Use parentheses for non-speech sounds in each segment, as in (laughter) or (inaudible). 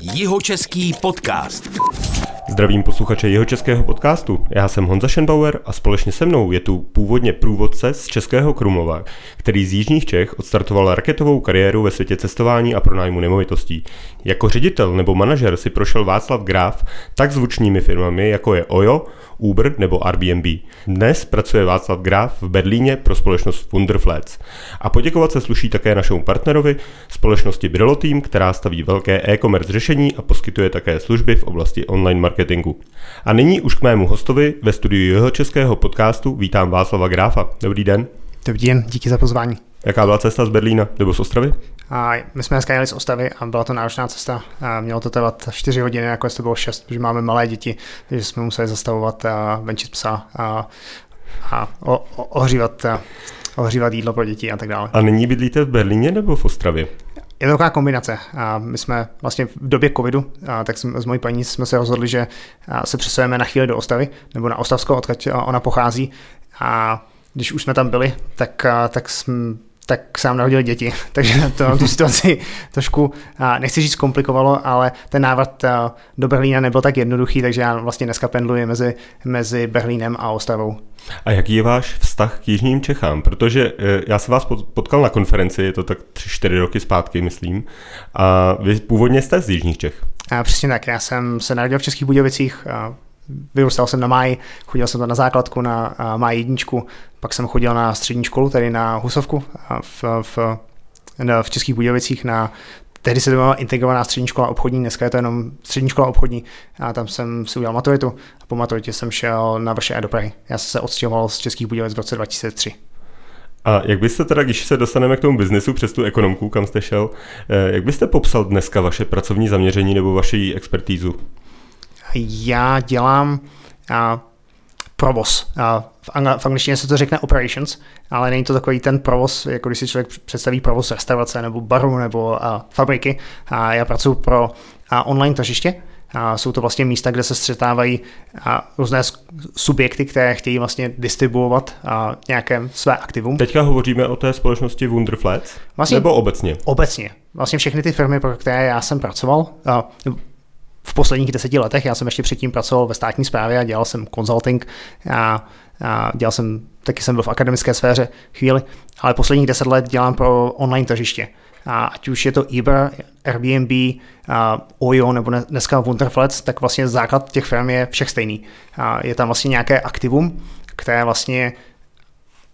Jihočeský podcast. Zdravím posluchače jeho českého podcastu. Já jsem Honza Schenbauer a společně se mnou je tu původně průvodce z Českého Krumlova, který z Jižních Čech odstartoval raketovou kariéru ve světě cestování a pronájmu nemovitostí. Jako ředitel nebo manažer si prošel Václav Graf tak zvučnými firmami, jako je Ojo, Uber nebo Airbnb. Dnes pracuje Václav Graf v Berlíně pro společnost Wunderflats. A poděkovat se sluší také našemu partnerovi, společnosti Brillo Team, která staví velké e-commerce řešení a poskytuje také služby v oblasti online marketingu. A nyní už k mému hostovi ve studiu jeho českého podcastu vítám Václava Gráfa. Dobrý den. Dobrý den, díky za pozvání. Jaká byla cesta z Berlína nebo z Ostravy? A my jsme dneska jeli z Ostravy a byla to náročná cesta. A mělo to trvat 4 hodiny, jako to bylo 6, protože máme malé děti, takže jsme museli zastavovat a venčit psa a, a o, o, ohřívat, a, ohřívat jídlo pro děti a tak dále. A nyní bydlíte v Berlíně nebo v Ostravě? Je to taková kombinace. A my jsme vlastně v době covidu, a tak jsme, s mojí paní jsme se rozhodli, že se přesujeme na chvíli do Ostravy, nebo na Ostravsko, odkud ona pochází. A když už jsme tam byli, tak, tak jsme tak se nám narodili děti, (laughs) takže to tu situaci trošku, nechci říct komplikovalo, ale ten návrat do Berlína nebyl tak jednoduchý, takže já vlastně dneska pendluji mezi, mezi Berlínem a Ostravou. A jaký je váš vztah k Jižním Čechám? Protože e, já jsem vás potkal na konferenci, je to tak 3-4 roky zpátky, myslím, a vy původně jste z Jižních Čech. A přesně tak, já jsem se narodil v Českých Budějovicích, vyrůstal jsem na Máji, chodil jsem tam na základku na Máji jedničku, pak jsem chodil na střední školu, tedy na Husovku v, v, v Českých Budějovicích na Tehdy se to jmenovala integrovaná střední škola obchodní, dneska je to jenom střední škola obchodní a tam jsem si udělal maturitu a po maturitě jsem šel na vrše do Prahy. Já jsem se odstěhoval z Českých Budějovic v roce 2003. A jak byste teda, když se dostaneme k tomu biznesu přes tu ekonomku, kam jste šel, eh, jak byste popsal dneska vaše pracovní zaměření nebo vaši expertízu? Já dělám a, provoz. A v, angl- v angličtině se to řekne operations, ale není to takový ten provoz, jako když si člověk představí provoz restaurace nebo baru nebo a, fabriky. A já pracuji pro a, online tržiště, a jsou to vlastně místa, kde se střetávají a různé subjekty, které chtějí vlastně distribuovat a nějaké své aktivum. Teďka hovoříme o té společnosti Wonderflats? Vlastně, nebo obecně? Obecně. Vlastně všechny ty firmy, pro které já jsem pracoval, a, v posledních deseti letech. Já jsem ještě předtím pracoval ve státní správě a dělal jsem consulting a, a dělal jsem, taky jsem byl v akademické sféře chvíli, ale posledních deset let dělám pro online tržiště. A ať už je to Uber, Airbnb, a Ojo nebo dneska Wonderflats, tak vlastně základ těch firm je všech stejný. A je tam vlastně nějaké aktivum, které vlastně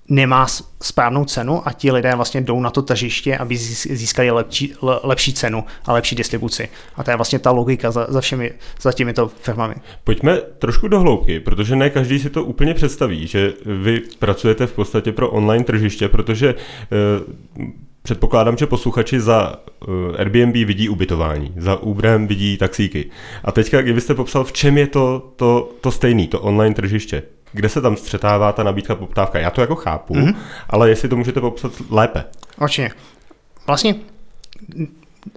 nemá správnou cenu a ti lidé vlastně jdou na to tržiště, aby získali lepší, lepší cenu a lepší distribuci. A to je vlastně ta logika za, za všemi, za těmito firmami. Pojďme trošku do hloubky, protože ne každý si to úplně představí, že vy pracujete v podstatě pro online tržiště, protože eh, Předpokládám, že posluchači za uh, Airbnb vidí ubytování, za Uberem vidí taxíky. A teďka, kdybyste popsal, v čem je to, to, to stejné, to online tržiště? Kde se tam střetává ta nabídka poptávka. Já to jako chápu, mm-hmm. ale jestli to můžete popsat lépe. Určitě. Vlastně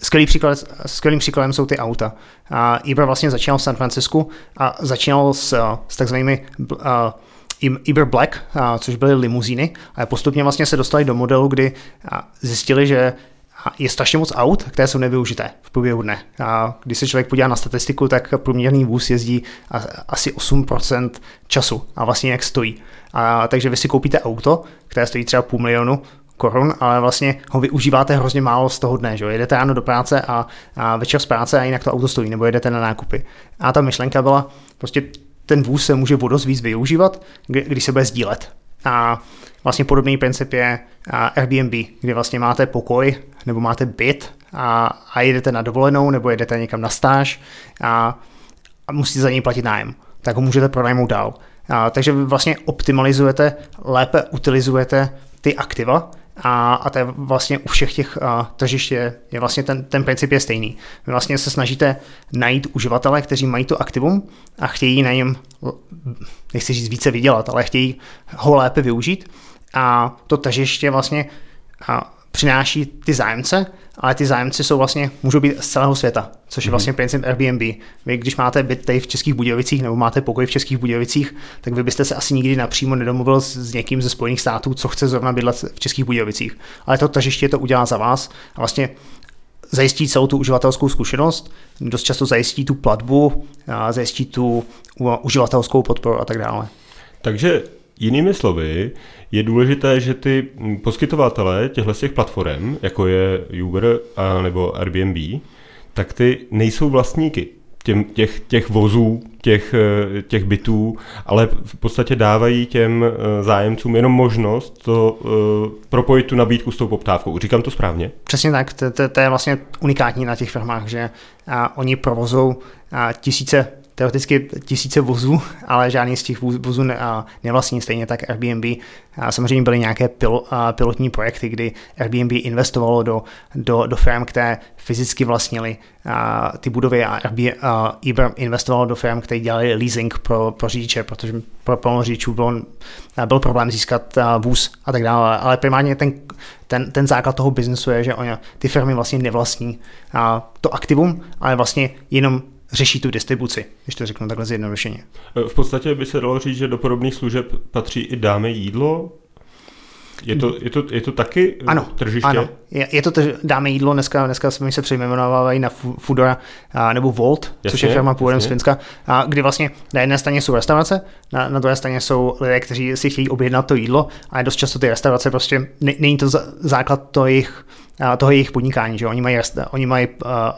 skvělý příklad, skvělým příkladem jsou ty auta. A Uber vlastně začínal v San Francisku a začínal s, s takzvanými uh, Uber Black, což byly limuzíny, a postupně vlastně se dostali do modelu, kdy zjistili, že je strašně moc aut, které jsou nevyužité v průběhu dne. A když se člověk podívá na statistiku, tak průměrný vůz jezdí asi 8% času a vlastně jak stojí. A, takže vy si koupíte auto, které stojí třeba půl milionu korun, ale vlastně ho využíváte hrozně málo z toho dne, že jedete ráno do práce a, a večer z práce a jinak to auto stojí, nebo jedete na nákupy. A ta myšlenka byla, prostě ten vůz se může o dost víc využívat, když se bude sdílet. A vlastně podobný princip je Airbnb, kde vlastně máte pokoj nebo máte byt a, a jedete na dovolenou nebo jedete někam na stáž a, a musíte za něj platit nájem. Tak ho můžete pronajmout dál. A, takže vy vlastně optimalizujete, lépe utilizujete ty aktiva a, a to je vlastně u všech těch a, je, je vlastně ten, ten princip je stejný. Vy vlastně se snažíte najít uživatele, kteří mají to aktivum a chtějí na něm, nechci říct více vydělat, ale chtějí ho lépe využít a to tržiště vlastně a, přináší ty zájemce, ale ty zájemci jsou vlastně, můžou být z celého světa, což je mhm. vlastně princip Airbnb. Vy, když máte byt tady v Českých Budějovicích nebo máte pokoj v Českých Budějovicích, tak vy byste se asi nikdy napřímo nedomluvil s, s někým ze Spojených států, co chce zrovna bydlet v Českých Budějovicích. Ale to tažiště to udělá za vás a vlastně zajistí celou tu uživatelskou zkušenost, dost často zajistí tu platbu, zajistí tu uživatelskou podporu a tak dále. Takže jinými slovy, je důležité, že ty poskytovatelé těchto těch platform, jako je Uber a nebo Airbnb, tak ty nejsou vlastníky těm, těch, těch vozů, těch, eh, těch bytů, ale v podstatě dávají těm eh, zájemcům jenom možnost to uh, propojit tu nabídku s tou poptávkou. Říkám to správně? Přesně tak, to, to, to je vlastně unikátní na těch firmách, že a oni provozou a tisíce teoreticky tisíce vozů, ale žádný z těch vozů ne, nevlastní, stejně tak Airbnb. Samozřejmě byly nějaké pil, pilotní projekty, kdy Airbnb investovalo do, do, do firm, které fyzicky vlastnili ty budovy a Airbnb Uber investovalo do firm, které dělali leasing pro, pro řidiče, protože pro plno řidičů byl, byl problém získat vůz a tak dále. Ale primárně ten, ten, ten základ toho biznesu je, že oni, ty firmy vlastně nevlastní to aktivum, ale vlastně jenom řeší tu distribuci, když to řeknu takhle zjednodušeně. V podstatě by se dalo říct, že do podobných služeb patří i dáme jídlo, je to, je to, je to taky eh, ano, tržiště? Ano, je, je to, trž, dáme jídlo, dneska, dneska jsme se přejmenovávají na Foodora a, nebo Volt, jasně, což je firma původem z Finska, a, kdy vlastně na jedné straně jsou restaurace, na, na druhé straně jsou lidé, kteří si chtějí objednat to jídlo, a dost často ty restaurace prostě, ne, není to základ to jejich toho jejich podnikání, že oni mají, oni mají,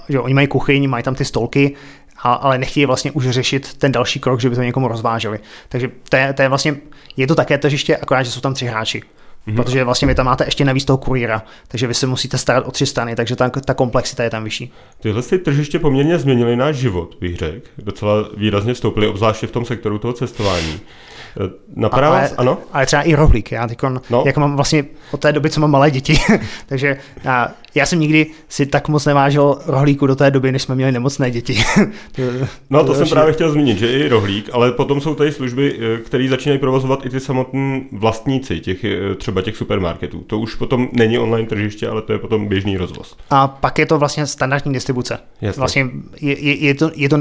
že oni mají kuchyň, mají tam ty stolky, ale nechtějí vlastně už řešit ten další krok, že by to někomu rozváželi. Takže to je, to je vlastně, je to také tržiště, akorát, že jsou tam tři hráči. Mm-hmm. Protože vlastně vy tam máte ještě navíc toho kurýra, takže vy se musíte starat o tři strany, takže ta, ta komplexita je tam vyšší. Tyhle ty tržiště poměrně změnily náš život, bych řekl. Docela výrazně vstoupily, obzvláště v tom sektoru toho cestování. Napadá ale, vás, ano? Ale třeba i rohlík. Já teď, no. jak mám vlastně od té doby, co mám malé děti, (laughs) takže já, já jsem nikdy si tak moc nevážil rohlíku do té doby, než jsme měli nemocné děti. (laughs) to, no to, to jsem právě chtěl zmínit, že i rohlík, ale potom jsou tady služby, eh, které začínají provozovat i ty samotní vlastníci těch, eh, třeba těch supermarketů. To už potom není online tržiště, ale to je potom běžný rozvoz. A pak je to vlastně standardní distribuce. Jasně. Vlastně je, je, je, to, je to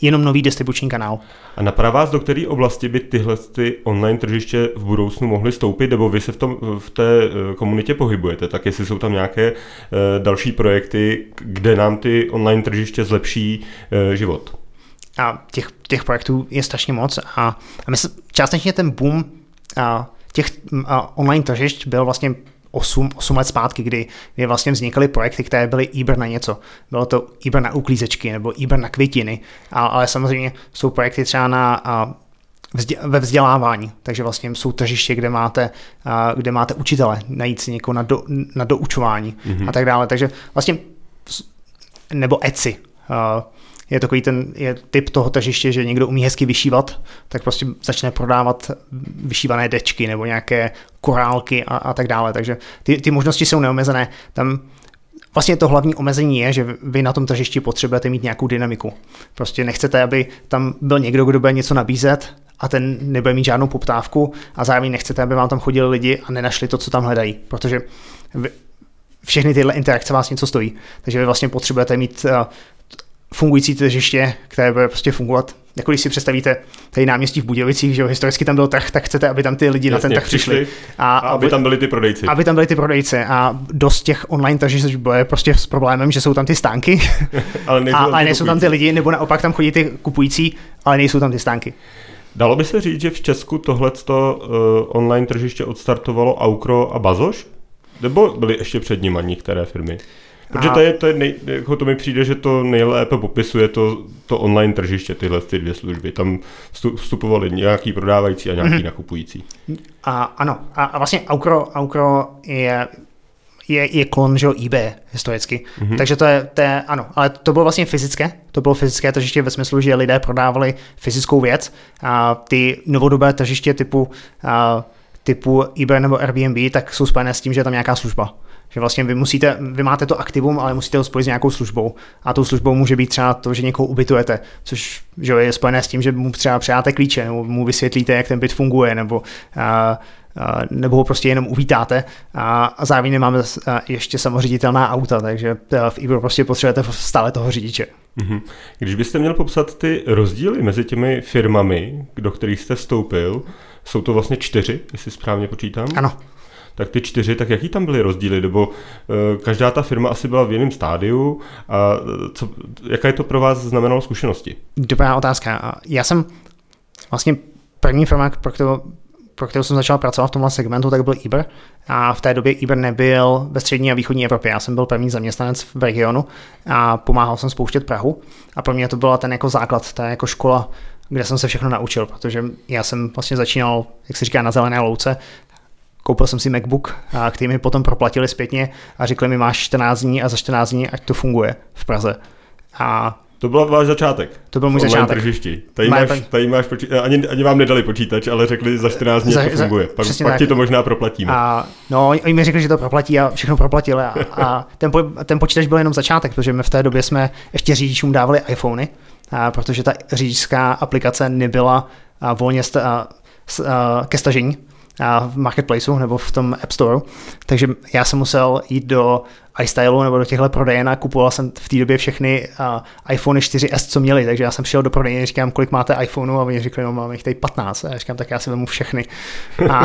jenom nový distribuční kanál. A napadá vás, do které oblasti by tyhle ty online tržiště v budoucnu mohly stoupit, nebo vy se v, tom, v té eh, komunitě pohybujete, tak jestli jsou tam nějaké eh, další projekty, kde nám ty online tržiště zlepší eh, život? A těch, těch projektů je strašně moc a, a myslím, částečně ten boom a těch online tržišť byl vlastně 8, 8 let zpátky, kdy, kdy vlastně vznikaly projekty, které byly Uber na něco. Bylo to Uber na uklízečky nebo Uber na květiny, a, ale samozřejmě jsou projekty třeba na a, vzdě, ve vzdělávání, takže vlastně jsou tržiště, kde máte, a, kde máte učitele, najít si někoho na, do, na doučování mm-hmm. a tak dále. Takže vlastně nebo Etsy. A, je takový ten je typ toho tržiště, že někdo umí hezky vyšívat, tak prostě začne prodávat vyšívané dečky nebo nějaké korálky a, a tak dále. Takže ty, ty možnosti jsou neomezené. Tam Vlastně to hlavní omezení je, že vy na tom tržišti potřebujete mít nějakou dynamiku. Prostě nechcete, aby tam byl někdo, kdo bude něco nabízet a ten nebude mít žádnou poptávku a zároveň nechcete, aby vám tam chodili lidi a nenašli to, co tam hledají. Protože všechny tyhle interakce vás něco stojí. Takže vy vlastně potřebujete mít eh, fungující tržiště, které bude prostě fungovat. Jako když si představíte tady náměstí v Budějovicích, že jo, historicky tam byl trh, tak chcete, aby tam ty lidi Jasně, na ten trh přišli. A, a aby, tam byli ty prodejci. Aby tam byli ty prodejci. A dost těch online tržišť bude prostě s problémem, že jsou tam ty stánky, (laughs) ale nejsou, a, tam, ty ale nejsou tam ty lidi, nebo naopak tam chodí ty kupující, ale nejsou tam ty stánky. Dalo by se říct, že v Česku tohleto uh, online tržiště odstartovalo Aukro a Bazoš? Nebo byly ještě před nimi některé firmy? Protože a... to, je, to, je nej, jako to mi přijde, že to nejlépe popisuje to, to online tržiště, tyhle ty dvě služby. Tam vstupovali nějaký prodávající a nějaký mm-hmm. nakupující. A, ano, a, a vlastně Aukro, Aukro je je, je klon, že eBay historicky. Mm-hmm. Takže to je, to je, ano, ale to bylo vlastně fyzické, to bylo fyzické tržiště ve smyslu, že lidé prodávali fyzickou věc a ty novodobé tržiště typu, a, typu eBay nebo Airbnb, tak jsou spojené s tím, že je tam nějaká služba. Že vlastně vy musíte, vy máte to aktivum, ale musíte ho spojit s nějakou službou. A tou službou může být třeba to, že někoho ubytujete, což že je spojené s tím, že mu třeba přijáte klíče, nebo mu vysvětlíte, jak ten byt funguje, nebo a, a, nebo ho prostě jenom uvítáte a, a zároveň nemáme ještě samoředitelná auta, takže v Uber prostě potřebujete stále toho řidiče. Mhm. Když byste měl popsat ty rozdíly mezi těmi firmami, do kterých jste vstoupil, jsou to vlastně čtyři, jestli správně počítám? Ano. Tak ty čtyři, tak jaký tam byly rozdíly? Nebo uh, každá ta firma asi byla v jiném stádiu a co, jaká je to pro vás znamenalo zkušenosti? Dobrá otázka. Já jsem vlastně první firma, pro kterou, pro kterou jsem začal pracovat v tomhle segmentu, tak byl Uber. A v té době Uber nebyl ve střední a východní Evropě. Já jsem byl první zaměstnanec v regionu a pomáhal jsem spouštět Prahu. A pro mě to byla ten jako základ, ta jako škola, kde jsem se všechno naučil, protože já jsem vlastně začínal, jak se říká, na zelené louce. Koupil jsem si MacBook, a který mi potom proplatili zpětně a řekli mi, máš 14 dní a za 14 dní, ať to funguje v Praze. A to byl váš začátek. To byl můj začátek. Tržišti. Tady, máš, tady máš počítač, ani, ani vám nedali počítač, ale řekli za 14 dní, za, to funguje. Pak, pak ti to možná proplatíme. A, no, oni mi řekli, že to proplatí a všechno proplatili. A, a ten, ten počítač byl jenom začátek, protože my v té době jsme ještě řidičům dávali iPhony, a, protože ta řidičská aplikace nebyla a, volně sta, a, a, ke stažení v marketplaceu nebo v tom App Store. Takže já jsem musel jít do iStyle nebo do těchto prodejen a kupoval jsem v té době všechny uh, iPhone 4S, co měli, takže já jsem přišel do prodejny, říkám, kolik máte iPhoneu a oni řekli, no máme jich tady 15 a já říkám, tak já si vemu všechny. A,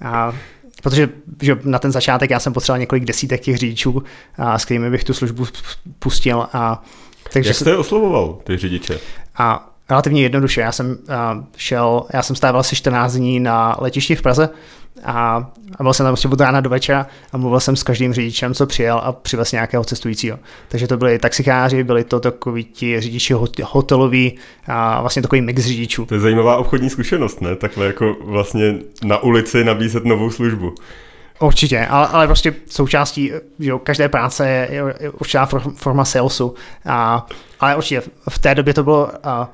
(laughs) a protože že na ten začátek já jsem potřeboval několik desítek těch řidičů, a, s kterými bych tu službu pustil. A, takže Jak jste oslovoval ty řidiče? A relativně jednoduše. Já jsem uh, šel, já jsem stával asi 14 dní na letišti v Praze a, a byl jsem tam prostě od rána do večera a mluvil jsem s každým řidičem, co přijel a přivez nějakého cestujícího. Takže to byli taxikáři, byli to takový ti řidiči hoteloví a vlastně takový mix řidičů. To je zajímavá obchodní zkušenost, ne? Takhle jako vlastně na ulici nabízet novou službu. Určitě, ale, ale prostě součástí že jo, každé práce je, je určitá forma salesu. A, ale určitě v té době to bylo a,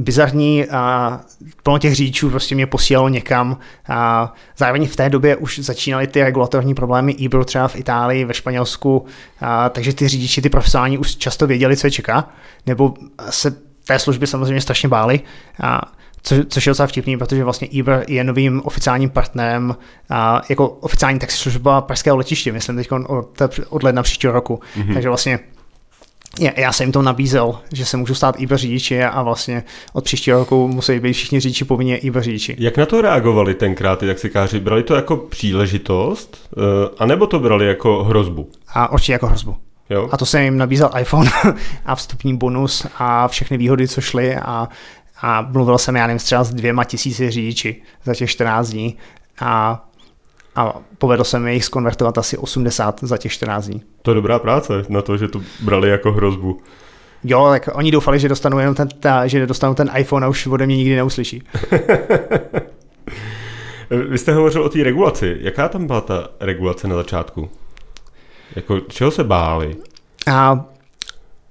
bizarní a plno těch řidičů prostě mě posílalo někam a zároveň v té době už začínaly ty regulatorní problémy Ebro třeba v Itálii, ve Španělsku, a, takže ty řidiči, ty profesionální už často věděli, co je čeká, nebo se té služby samozřejmě strašně báli, a, co, což je docela vtipný, protože vlastně Uber je novým oficiálním partnerem a, jako oficiální taxislužba pražského letiště, myslím teď od, od ledna příštího roku, mm-hmm. takže vlastně já, jsem jim to nabízel, že se můžu stát IBA řidiči a vlastně od příštího roku musí být všichni řidiči povinně IBA řidiči. Jak na to reagovali tenkrát ty taxikáři? Brali to jako příležitost, uh, anebo to brali jako hrozbu? A určitě jako hrozbu. Jo? A to jsem jim nabízel iPhone (laughs) a vstupní bonus a všechny výhody, co šly a, a mluvil jsem, já nevím, třeba s dvěma tisíci řidiči za těch 14 dní a a povedlo se mi jich skonvertovat asi 80 za těch 14 dní. To je dobrá práce na to, že to brali jako hrozbu. Jo, tak oni doufali, že dostanou jenom ten, ta, že dostanou ten iPhone a už ode mě nikdy neuslyší. (laughs) Vy jste hovořil o té regulaci. Jaká tam byla ta regulace na začátku? Jako, čeho se báli? A,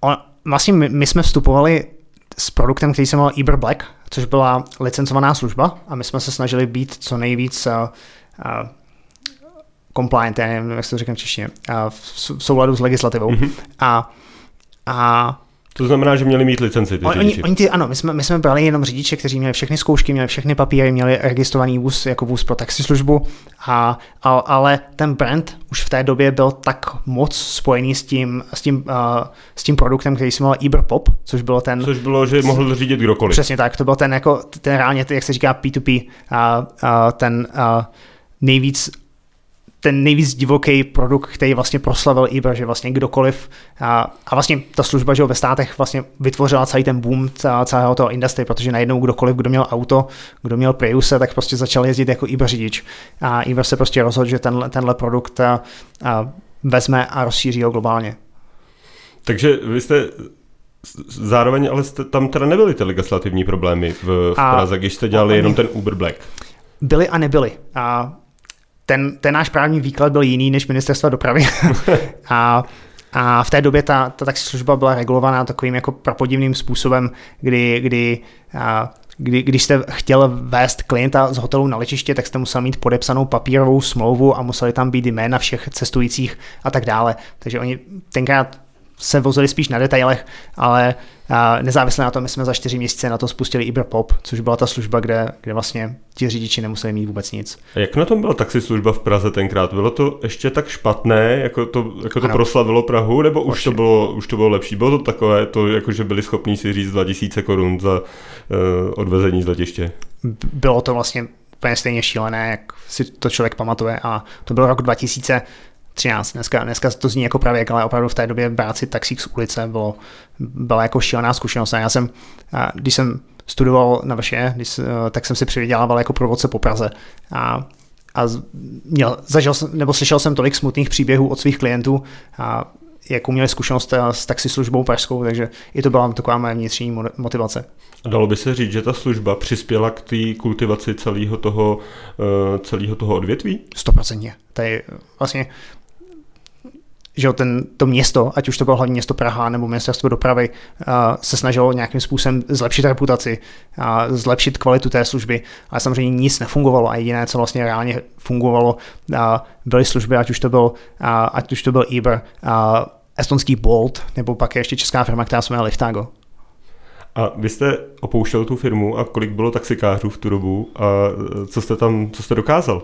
on, vlastně my, my jsme vstupovali s produktem, který se jmenoval Uber Black, což byla licencovaná služba a my jsme se snažili být co nejvíc uh, uh, compliant, já nevím, jak se to říkám v češtině, v souladu s legislativou. Mm-hmm. A, a to znamená, že měli mít licenci ty oni, oni ty, ano, my jsme, my jsme brali jenom řidiče, kteří měli všechny zkoušky, měli všechny papíry, měli registrovaný vůz jako vůz pro taxislužbu, a, a, ale ten brand už v té době byl tak moc spojený s tím, s tím, uh, s tím produktem, který se jmenoval Uber Pop, což bylo ten... Což bylo, že mohl řídit kdokoliv. Přesně tak, to byl ten, jako, ten reálně, jak se říká P2P, uh, uh, ten uh, nejvíc ten nejvíc divoký produkt, který vlastně proslavil Uber, že vlastně kdokoliv a, a vlastně ta služba, že ve státech vlastně vytvořila celý ten boom celého toho industry, protože najednou kdokoliv, kdo měl auto, kdo měl Priuse, tak prostě začal jezdit jako Uber řidič a Uber se prostě rozhodl, že tenhle, tenhle produkt a, a vezme a rozšíří ho globálně. Takže vy jste zároveň, ale jste, tam teda nebyly ty legislativní problémy v, v Praze, když jste dělali jenom ten Uber Black. Byly a nebyly. A ten, ten náš právní výklad byl jiný než ministerstva dopravy. (laughs) a a v té době ta, ta služba byla regulovaná takovým jako prapodivným způsobem, kdy, kdy, a, kdy, když jste chtěl vést klienta z hotelu na letiště, tak jste musel mít podepsanou papírovou smlouvu a museli tam být jména všech cestujících a tak dále. Takže oni tenkrát se vozili spíš na detailech, ale nezávisle na tom, my jsme za čtyři měsíce na to spustili Uber Pop, což byla ta služba, kde, kde vlastně ti řidiči nemuseli mít vůbec nic. A jak na tom byla taxislužba v Praze tenkrát? Bylo to ještě tak špatné, jako to, jako to proslavilo Prahu, nebo už to, bylo, už to bylo lepší? Bylo to takové, to, jako že byli schopni si říct 2000 korun za uh, odvezení z letiště? Bylo to vlastně úplně stejně šílené, jak si to člověk pamatuje a to byl rok 2013. Dneska, dneska to zní jako pravěk, ale opravdu v té době brát si taxík z ulice bylo, byla jako šílená zkušenost. A já jsem, a když jsem studoval na VŠE, když, tak jsem si přivydělával jako provodce po Praze. A a měl, zažil jsem, nebo slyšel jsem tolik smutných příběhů od svých klientů, a jakou měli zkušenost eh, s taxislužbou pražskou, takže i to byla taková moje vnitřní motivace. A dalo by se říct, že ta služba přispěla k té kultivaci celého toho, eh, celého toho odvětví? Stoprocentně. Tady vlastně že ten, to město, ať už to bylo hlavní město Praha nebo ministerstvo dopravy, se snažilo nějakým způsobem zlepšit reputaci, zlepšit kvalitu té služby, ale samozřejmě nic nefungovalo a jediné, co vlastně reálně fungovalo, byly služby, ať už to byl, ať už to byl Uber, estonský Bolt, nebo pak ještě česká firma, která se jmenuje Liftago. A vy jste opouštěl tu firmu a kolik bylo taxikářů v tu dobu a co jste tam, co jste dokázal?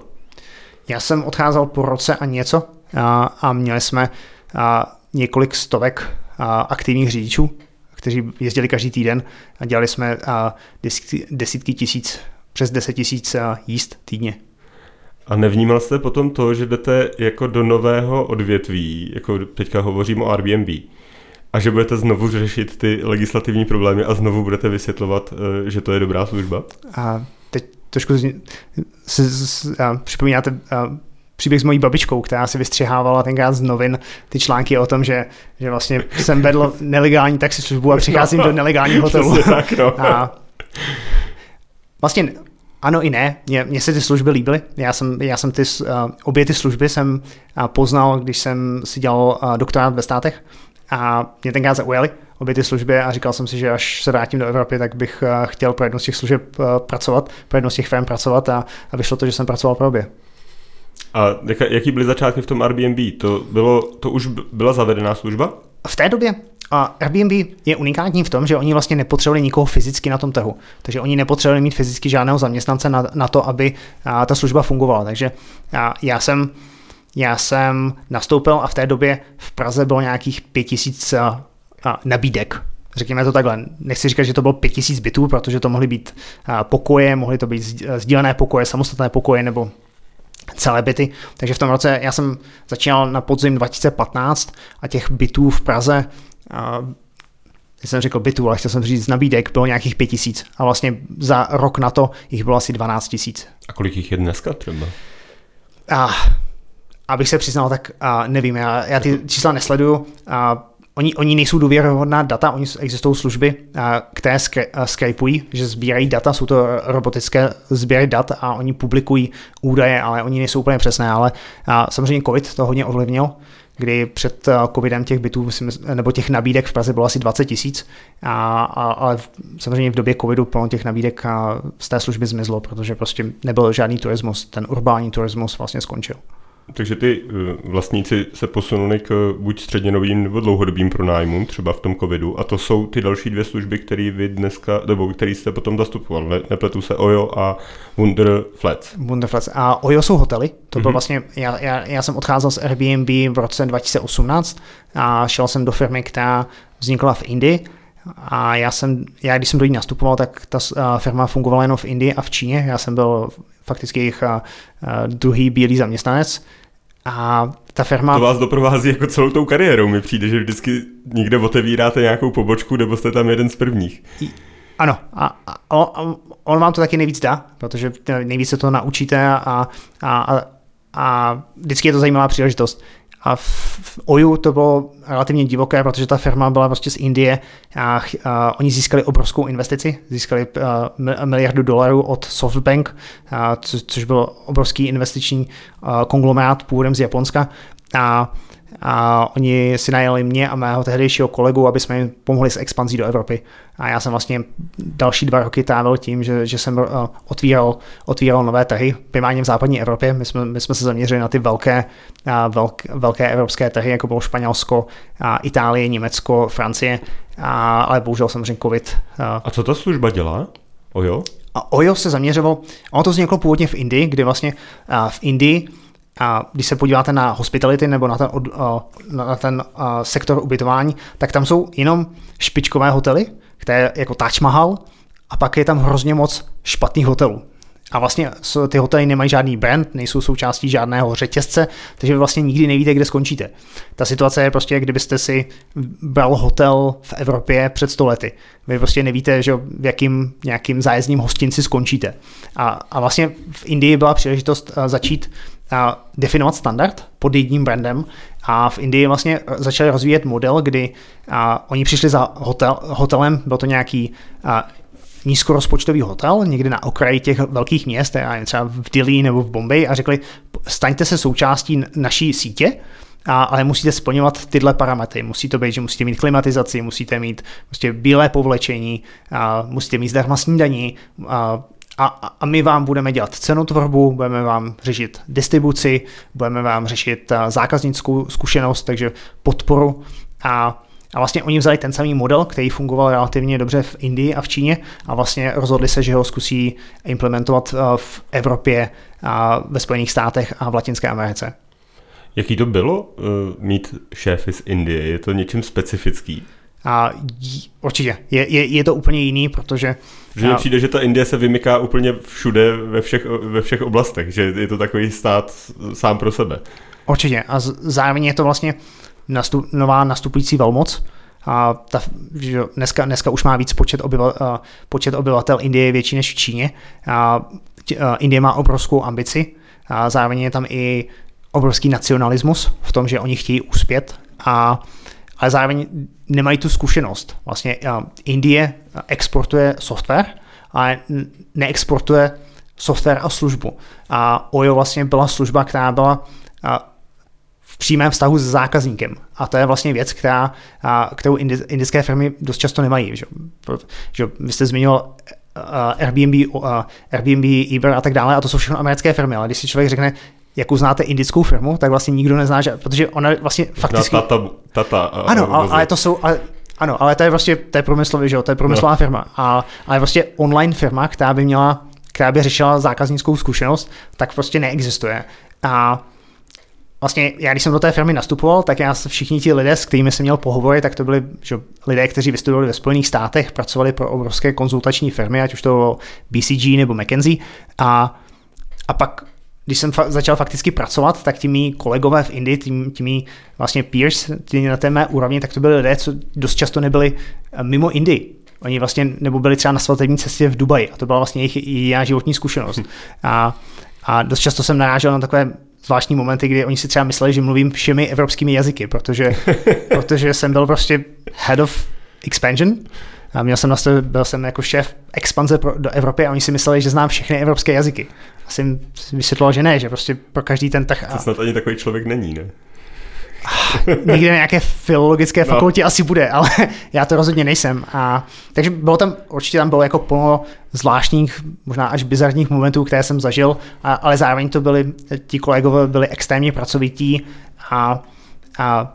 Já jsem odcházel po roce a něco a, a měli jsme a, několik stovek a, aktivních řidičů, kteří jezdili každý týden a dělali jsme a, desítky, tisíc, přes deset tisíc jíst týdně. A nevnímal jste potom to, že jdete jako do nového odvětví, jako teďka hovořím o Airbnb, a že budete znovu řešit ty legislativní problémy a znovu budete vysvětlovat, eh, že to je dobrá služba? A teď trošku připomínáte příběh s mojí babičkou, která si vystřihávala tenkrát z novin ty články o tom, že, že vlastně jsem vedl nelegální taxislužbu a přicházím no, do nelegálního hotelu. Tak, no. a vlastně ano i ne, mně, se ty služby líbily. Já jsem, já jsem ty, uh, obě ty služby jsem uh, poznal, když jsem si dělal uh, doktorát ve státech a mě tenkrát zaujaly obě ty služby a říkal jsem si, že až se vrátím do Evropy, tak bych chtěl pro jednu z těch služeb pracovat, pro jednu z těch firm pracovat a, a vyšlo to, že jsem pracoval pro obě. A jaký byly začátky v tom Airbnb? To, bylo, to už byla zavedená služba? V té době a Airbnb je unikátní v tom, že oni vlastně nepotřebovali nikoho fyzicky na tom trhu. Takže oni nepotřebovali mít fyzicky žádného zaměstnance na, na to, aby a, ta služba fungovala. Takže a, já jsem já jsem nastoupil a v té době v Praze bylo nějakých 5000 a, a, nabídek řekněme to takhle, nechci říkat, že to bylo 5000 bytů, protože to mohly být pokoje, mohly to být sdílené pokoje, samostatné pokoje nebo celé byty. Takže v tom roce já jsem začínal na podzim 2015 a těch bytů v Praze já jsem řekl bytů, ale chtěl jsem říct nabídek, bylo nějakých pět tisíc a vlastně za rok na to jich bylo asi 12 tisíc. A kolik jich je dneska třeba? A, abych se přiznal, tak a nevím, já, já ty čísla nesleduju. A Oni, oni nejsou důvěryhodná data, oni existují služby, které skypují, že sbírají data, jsou to robotické sběry dat a oni publikují údaje, ale oni nejsou úplně přesné, ale samozřejmě COVID to hodně ovlivnil, kdy před covidem těch bytů nebo těch nabídek v Praze bylo asi 20 tisíc, ale samozřejmě v době covidu plno těch nabídek z té služby zmizlo, protože prostě nebyl žádný turismus, ten urbální turismus vlastně skončil. Takže ty eh, vlastníci se posunuli k buď středněnovým nebo dlouhodobým pronájmům, třeba v tom covidu, a to jsou ty další dvě služby, které vy dneska, nebo který jste potom zastupoval. Ne, nepletu se Ojo a Wunderflats. Wunderflats. A Ojo jsou hotely. To byl mm-hmm. vlastně, já, já, já, jsem odcházel z Airbnb v roce 2018 a šel jsem do firmy, která vznikla v Indii. A já jsem, já když jsem do ní nastupoval, tak ta firma fungovala jenom v Indii a v Číně. Já jsem byl fakticky jejich druhý bílý zaměstnanec. A ta firma... To vás doprovází jako celou tou kariérou. Mi přijde, že vždycky někde otevíráte nějakou pobočku, nebo jste tam jeden z prvních. Ano, a, a on, on vám to taky nejvíc dá, protože nejvíc se to naučíte a, a, a, a vždycky je to zajímavá příležitost. A v, Oju to bylo relativně divoké, protože ta firma byla prostě z Indie a, a oni získali obrovskou investici, získali a, miliardu dolarů od SoftBank, a, co, což byl obrovský investiční a, konglomerát původem z Japonska. A a oni si najeli mě a mého tehdejšího kolegu, aby jsme jim pomohli s expanzí do Evropy. A já jsem vlastně další dva roky trávil tím, že, že jsem uh, otvíral, otvíral nové trhy, primárně v západní Evropě. My jsme, my jsme se zaměřili na ty velké, velk, velké evropské trhy, jako bylo Španělsko, Itálie, Německo, Francie, a, ale bohužel samozřejmě covid. Uh, a co ta služba dělá? Ojo? A Ojo se zaměřoval, ono to vzniklo původně v Indii, kdy vlastně uh, v Indii a když se podíváte na hospitality nebo na ten, na ten sektor ubytování, tak tam jsou jenom špičkové hotely, které jako Taj Mahal, a pak je tam hrozně moc špatných hotelů. a vlastně ty hotely nemají žádný brand, nejsou součástí žádného řetězce, takže vy vlastně nikdy nevíte, kde skončíte. Ta situace je prostě, kdybyste si bral hotel v Evropě před stolety. Vy prostě nevíte, že v jakým nějakým zájezdním hostinci skončíte. A, a vlastně v Indii byla příležitost začít eh, definovat standard pod jedním brandem a v Indii vlastně začali rozvíjet model, kdy oni přišli za hotel, hotelem, byl to nějaký nízkorozpočtový hotel někde na okraji těch velkých měst, třeba v Dili nebo v Bombay a řekli, staňte se součástí naší sítě, a, ale musíte splňovat tyhle parametry. Musí to být, že musíte mít klimatizaci, musíte mít prostě bílé povlečení, a musíte mít zdarma snídaní, a, a, a my vám budeme dělat cenotvorbu, budeme vám řešit distribuci, budeme vám řešit zákaznickou zkušenost, takže podporu a a vlastně oni vzali ten samý model, který fungoval relativně dobře v Indii a v Číně a vlastně rozhodli se, že ho zkusí implementovat v Evropě, a ve Spojených státech a v Latinské Americe. Jaký to bylo uh, mít šéfy z Indie? Je to něčím specifický? A určitě. Je, je, je to úplně jiný, protože... Že mi přijde, že ta Indie se vymyká úplně všude, ve všech, ve všech oblastech, že je to takový stát sám pro sebe. Určitě. A zároveň je to vlastně nastup, nová nastupující velmoc. A ta, že dneska, dneska už má víc počet, obyva, uh, počet obyvatel Indie je větší než v Číně. A, uh, Indie má obrovskou ambici a zároveň je tam i obrovský nacionalismus v tom, že oni chtějí uspět a ale zároveň nemají tu zkušenost. Vlastně Indie exportuje software, ale neexportuje software a službu. A OYO vlastně byla služba, která byla v přímém vztahu s zákazníkem. A to je vlastně věc, která, kterou indické firmy dost často nemají. Že? Že vy jste zmiňoval Airbnb, Airbnb, Uber a tak dále, a to jsou všechno americké firmy, ale když si člověk řekne, jak uznáte indickou firmu, tak vlastně nikdo nezná, že, protože ona vlastně fakticky... Tata, tata ano, ale, ale to jsou, ale, ano, ale to je vlastně, to je průmyslový, že jo, to je průmyslová no. firma, a, ale vlastně online firma, která by měla, která by řešila zákaznickou zkušenost, tak prostě neexistuje. A vlastně já když jsem do té firmy nastupoval, tak já všichni ti lidé, s kterými jsem měl pohovory, tak to byli že, lidé, kteří vystudovali ve Spojených státech, pracovali pro obrovské konzultační firmy, ať už to bylo BCG nebo McKenzie. A, a pak když jsem fa- začal fakticky pracovat, tak ti mý kolegové v Indii, ti, mý vlastně peers, ti na té mé úrovni, tak to byli lidé, co dost často nebyli eh, mimo Indii. Oni vlastně nebo byli třeba na svatební cestě v Dubaji a to byla vlastně jejich jejich životní zkušenost. A, a dost často jsem narážel na takové zvláštní momenty, kdy oni si třeba mysleli, že mluvím všemi evropskými jazyky, protože, (laughs) protože jsem byl prostě head of expansion a měl jsem na stole, byl jsem jako šéf expanze pro, do Evropy a oni si mysleli, že znám všechny evropské jazyky. A jsem vysvětloval, že ne, že prostě pro každý ten trh. To snad ani takový člověk není, ne? někde na nějaké filologické no. fakultě asi bude, ale (laughs) já to rozhodně nejsem. A, takže bylo tam, určitě tam bylo jako plno zvláštních, možná až bizarních momentů, které jsem zažil, a, ale zároveň to byli, ti kolegové byli extrémně pracovití a, a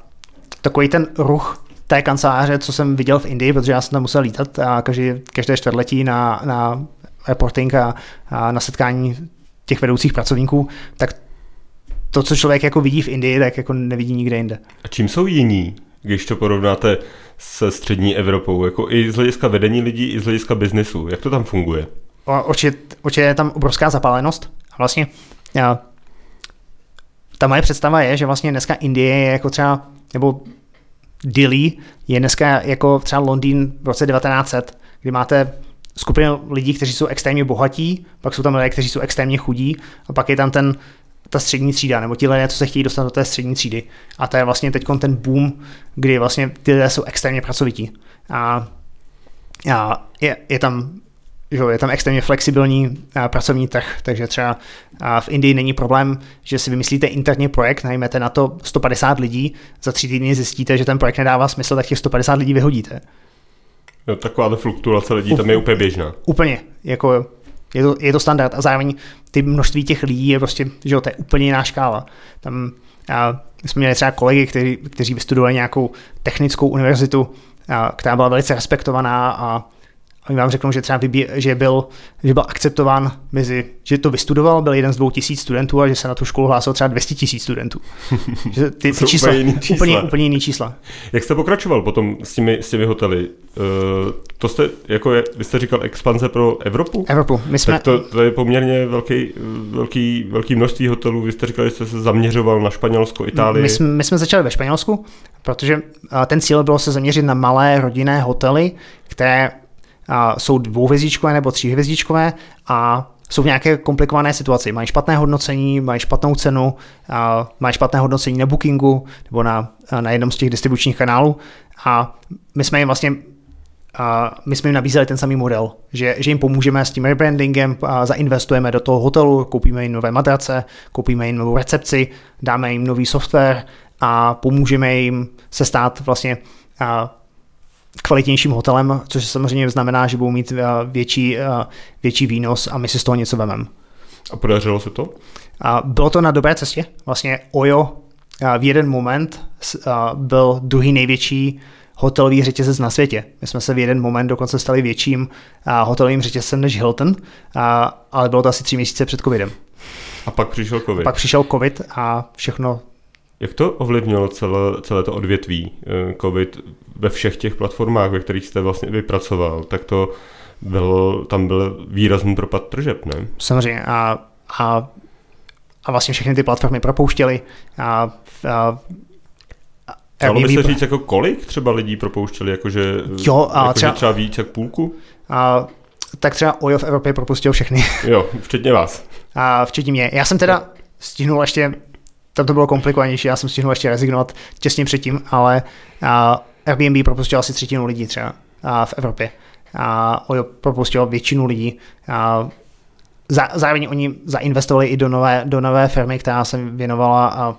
takový ten ruch té kanceláře, co jsem viděl v Indii, protože já jsem tam musel lítat a každý, každé čtvrtletí na, na reporting a, a na setkání těch vedoucích pracovníků, tak to, co člověk jako vidí v Indii, tak jako nevidí nikde jinde. A čím jsou jiní, když to porovnáte se střední Evropou, jako i z hlediska vedení lidí, i z hlediska biznesu? Jak to tam funguje? Určitě, je tam obrovská zapálenost. Vlastně já, ta moje představa je, že vlastně dneska Indie je jako třeba, nebo Dili je dneska jako třeba Londýn v roce 1900, kdy máte skupinu lidí, kteří jsou extrémně bohatí, pak jsou tam lidé, kteří jsou extrémně chudí a pak je tam ten ta střední třída, nebo ti lidé, co se chtějí dostat do té střední třídy. A to je vlastně teď ten boom, kdy vlastně ty lidé jsou extrémně pracovití. A, a je, je tam že je tam extrémně flexibilní a, pracovní trh, takže třeba a v Indii není problém, že si vymyslíte interní projekt, najmete na to 150 lidí, za tři týdny zjistíte, že ten projekt nedává smysl, tak těch 150 lidí vyhodíte. No, taková fluktuace lidí tam je úplně běžná. Úplně, jako je to, je to standard a zároveň ty množství těch lidí je prostě, že jo, to je úplně jiná škála. Tam a my jsme měli třeba kolegy, kteří, kteří vystudovali nějakou technickou univerzitu, a, která byla velice respektovaná a oni vám řeknou, že třeba vybí, že, byl, že byl akceptován mezi, že to vystudoval, byl jeden z dvou tisíc studentů a že se na tu školu hlásilo třeba 200 tisíc studentů. (laughs) že ty, ty čísla, úplně jiný čísla. Úplně, úplně jiný čísla. Jak jste pokračoval potom s těmi, s těmi hotely? Uh, to jste, jako je, vy jste říkal expanze pro Evropu? Evropu. My jsme... Tak to, to je poměrně velký, velký, velký množství hotelů. Vy jste říkal, že jste se zaměřoval na Španělsko, Itálii. My jsme, my jsme začali ve Španělsku, protože ten cíl bylo se zaměřit na malé rodinné hotely, které jsou dvouhvězdičkové nebo tříhvězdičkové a jsou v nějaké komplikované situaci. Mají špatné hodnocení, mají špatnou cenu, mají špatné hodnocení na Bookingu nebo na, na jednom z těch distribučních kanálů a my jsme jim vlastně a my jsme jim nabízeli ten samý model, že, že jim pomůžeme s tím rebrandingem, a zainvestujeme do toho hotelu, koupíme jim nové matrace, koupíme jim novou recepci, dáme jim nový software a pomůžeme jim se stát vlastně a, kvalitnějším hotelem, což samozřejmě znamená, že budou mít větší, větší výnos a my si z toho něco vememe. A podařilo se to? A bylo to na dobré cestě. Vlastně Ojo v jeden moment byl druhý největší hotelový řetězec na světě. My jsme se v jeden moment dokonce stali větším hotelovým řetězcem než Hilton, ale bylo to asi tři měsíce před covidem. A pak přišel covid. Pak přišel covid a všechno jak to ovlivnilo celé, celé to odvětví eh, COVID ve všech těch platformách, ve kterých jste vlastně vypracoval, tak to byl, tam byl výrazný propad tržeb, ne? Samozřejmě a, a, a vlastně všechny ty platformy propouštěly a, a Dalo by se říct, jako kolik třeba lidí propouštěli, jakože, jo, a jako třeba, třeba víc jak půlku? A, tak třeba OJO v Evropě propustil všechny. Jo, včetně vás. A včetně mě. Já jsem teda stihnul ještě tam to bylo komplikovanější, já jsem stihnul ještě rezignovat těsně předtím, ale Airbnb propustil asi třetinu lidí třeba v Evropě. A uh, propustil většinu lidí. Uh, zá, zároveň oni zainvestovali i do nové, do nové firmy, která se věnovala uh,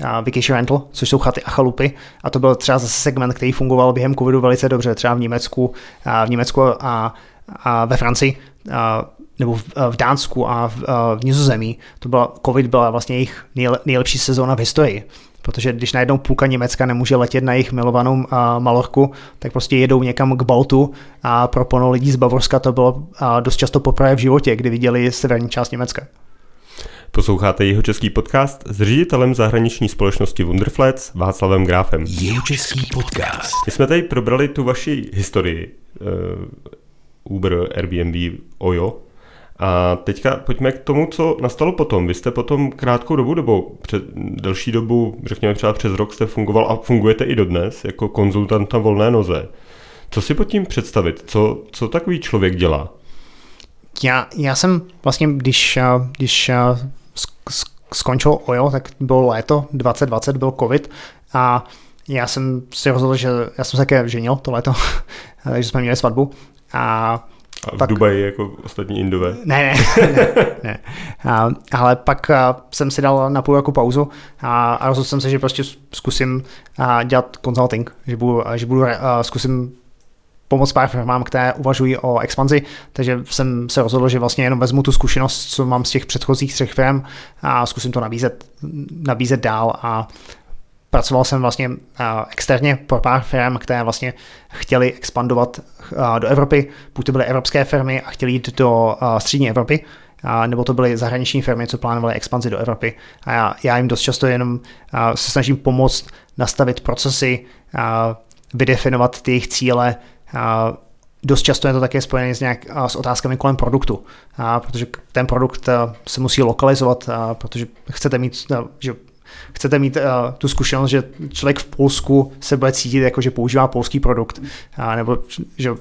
uh, vacation rental, což jsou chaty a chalupy. A to byl třeba zase segment, který fungoval během covidu velice dobře, třeba v Německu, uh, v Německu a, a ve Francii. Uh, nebo v, v Dánsku a v, v Nizozemí, to byla, covid byla vlastně jejich nejlepší sezóna v historii. Protože když najednou půlka Německa nemůže letět na jejich milovanou uh, Malorku, tak prostě jedou někam k Baltu a pro plno lidí z Bavorska to bylo dost často poprvé v životě, kdy viděli severní část Německa. Posloucháte jeho český podcast s ředitelem zahraniční společnosti Wunderflats Václavem Gráfem. Jeho český podcast. My jsme tady probrali tu vaši historii uh, Uber, Airbnb, Ojo, a teďka pojďme k tomu, co nastalo potom. Vy jste potom krátkou dobu, nebo před delší dobu, řekněme třeba přes rok jste fungoval a fungujete i dodnes jako konzultant na volné noze. Co si pod tím představit? Co, co takový člověk dělá? Já, já jsem vlastně, když, když skončil OJO, tak bylo léto 2020, byl covid a já jsem si rozhodl, že já jsem se také ženil to léto, (laughs) takže jsme měli svatbu a a v pak, Dubaji jako ostatní Indové? Ne, ne, ne. ne. A, ale pak a, jsem si dal na půl roku pauzu a, a rozhodl jsem se, že prostě zkusím a, dělat consulting, že budu, že budu a, zkusím pomoct pár firmám, které uvažují o expanzi, takže jsem se rozhodl, že vlastně jenom vezmu tu zkušenost, co mám z těch předchozích třech firm a zkusím to nabízet, nabízet dál a pracoval jsem vlastně externě pro pár firm, které vlastně chtěli expandovat do Evropy, buď to byly evropské firmy a chtěli jít do střední Evropy, nebo to byly zahraniční firmy, co plánovaly expanzi do Evropy. A já, já jim dost často jenom se snažím pomoct nastavit procesy, vydefinovat ty jejich cíle, Dost často je to také spojené s, nějak, s otázkami kolem produktu, a protože ten produkt se musí lokalizovat, a protože chcete mít, že chcete mít uh, tu zkušenost, že člověk v Polsku se bude cítit jako, že používá polský produkt, uh, nebo že uh,